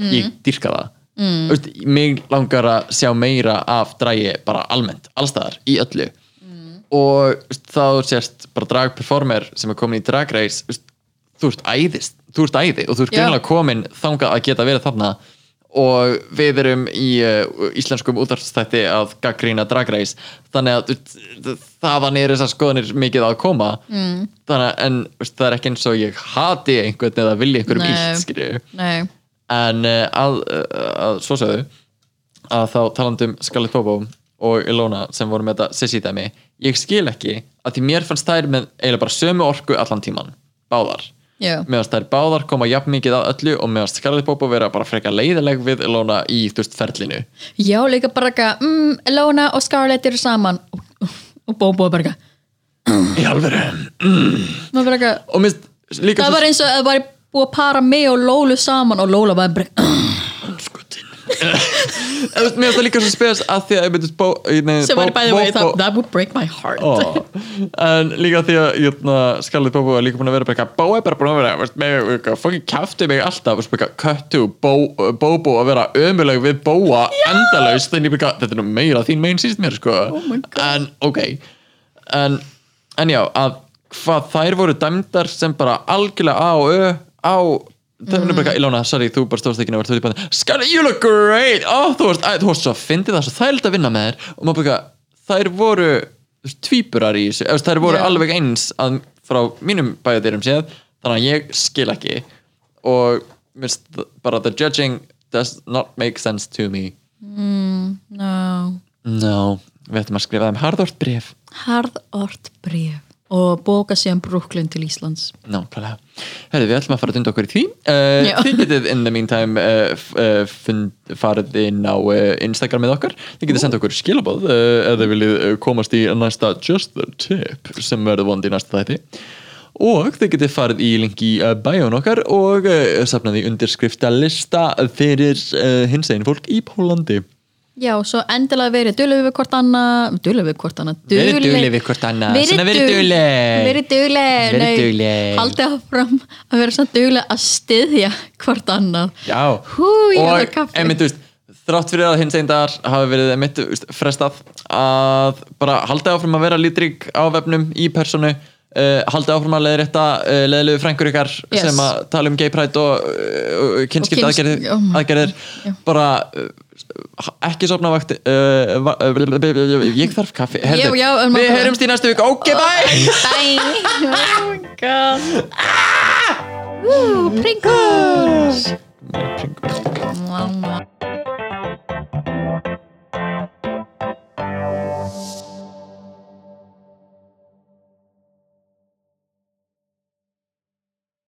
ég dýrka það. Mm. Veist, mig langar að sjá meira af drægi bara almennt, allstaðar, í öllu. Og veist, þá sést bara dragperformer sem er komin í drag race veist, þú ert æðist, þú ert æði og þú ert greinlega komin þangað að geta verið þarna og við erum í uh, íslenskum útvarstætti að gaggrína drag race. Þannig að þú- þaðan er þessar skoðanir mikið að koma. Mm. þannig að en, veist, það er ekki eins og ég hati einhvern eða vilja einhverjum illt skilju en uh, að, uh, að svo sögðu að þá talandum Scarlett Bobo og Ilona sem voru með þetta Sissy dæmi ég skil ekki að því mér fannst þær með eiginlega bara sömu orku allan tíman báðar fannst þær báðar koma jafn mikið að öllu og fannst Scarlett Bobo vera bara freka leiðileg við Ilona í þú veist ferlinu. Já, líka bara eitthvað mm, Elona og Scarlett eru saman. Og, og Bobo er bara eitthvað í alveg eitthvað, líka það var eins og að það var búið að para mig og Lólu saman og Lóla var bara skutin mér finnst það líka svo spes að því að ég myndist bó, nei, var Bo- bæði vegi, Bobo- það, that would break my heart. Ó, en líka því að jötna, Scarlett Bobo er líka búin að vera bara Bó er bara búin að vera veist, með eitthvað, fucking kæfti mig alltaf to Bó, Bobo að vera ömuleg við Bóa endalaust þetta er nú meira þín megin síst mér sko. Oh en ok. En, en já að hvað þær voru dæmdar sem bara algjörlega á ö á það er bara Ilona, sorry, þú bara stóðst ekki bara, Scarlett, you look great. Oh, þú varst, æ, þú varst svo að fyndi það svo þægild að vinna með þér. Og maður bara, þær voru tvíburar í þessu, þær voru Já. alveg eins að, frá mínum bæjadýrum séð, þannig að ég skil ekki. Og finnst bara the judging does not make sense to me. No. no, við ættum að skrifa þeim harðort bref harðort bref og bóka síðan Brooklyn til Íslands Nákvæmlega. Herðu, við ætlum að fara að dunda okkur í því. Uh, þið getið in the meantime uh, uh, fund, farið inn á uh, Instagramið okkar. Þið getið senda okkur skilabóð ef þið viljið komast í næsta Just the Tip sem verður vondi í næsta þætti. Og þið getið farið í link í uh, bæjón okkar og safnaði undirskrifta lista fyrir hins einn fólk í Pólandi. Já, svo endilega verið duglega við hvort annað duglega við hvort annað Verið dugleg við hvort annað. Svona verið dugleg. verið dugleg Verið dugleg. haldið áfram að vera svona duglega að styðja hvort annað Já, Hú, og einmitt, þú veist, þrátt fyrir að hins einn dagar hafi verið mitt frestað að bara halda áfram að vera lítrík á vefnum í personu uh, halda áfram að leiðrétta uh, leiðilegu frængur ykkar Yes. sem að tala um gay pride og, uh, kynskipt kyns- aðgerðir, aðgerðir bara ekki sopna vakti uh, uh ég þarf kaffi. Herðu, já, um já, við heyrumst í næstu vik ok bye! Bye. Oh my god. Ah! Pringles. Pringles.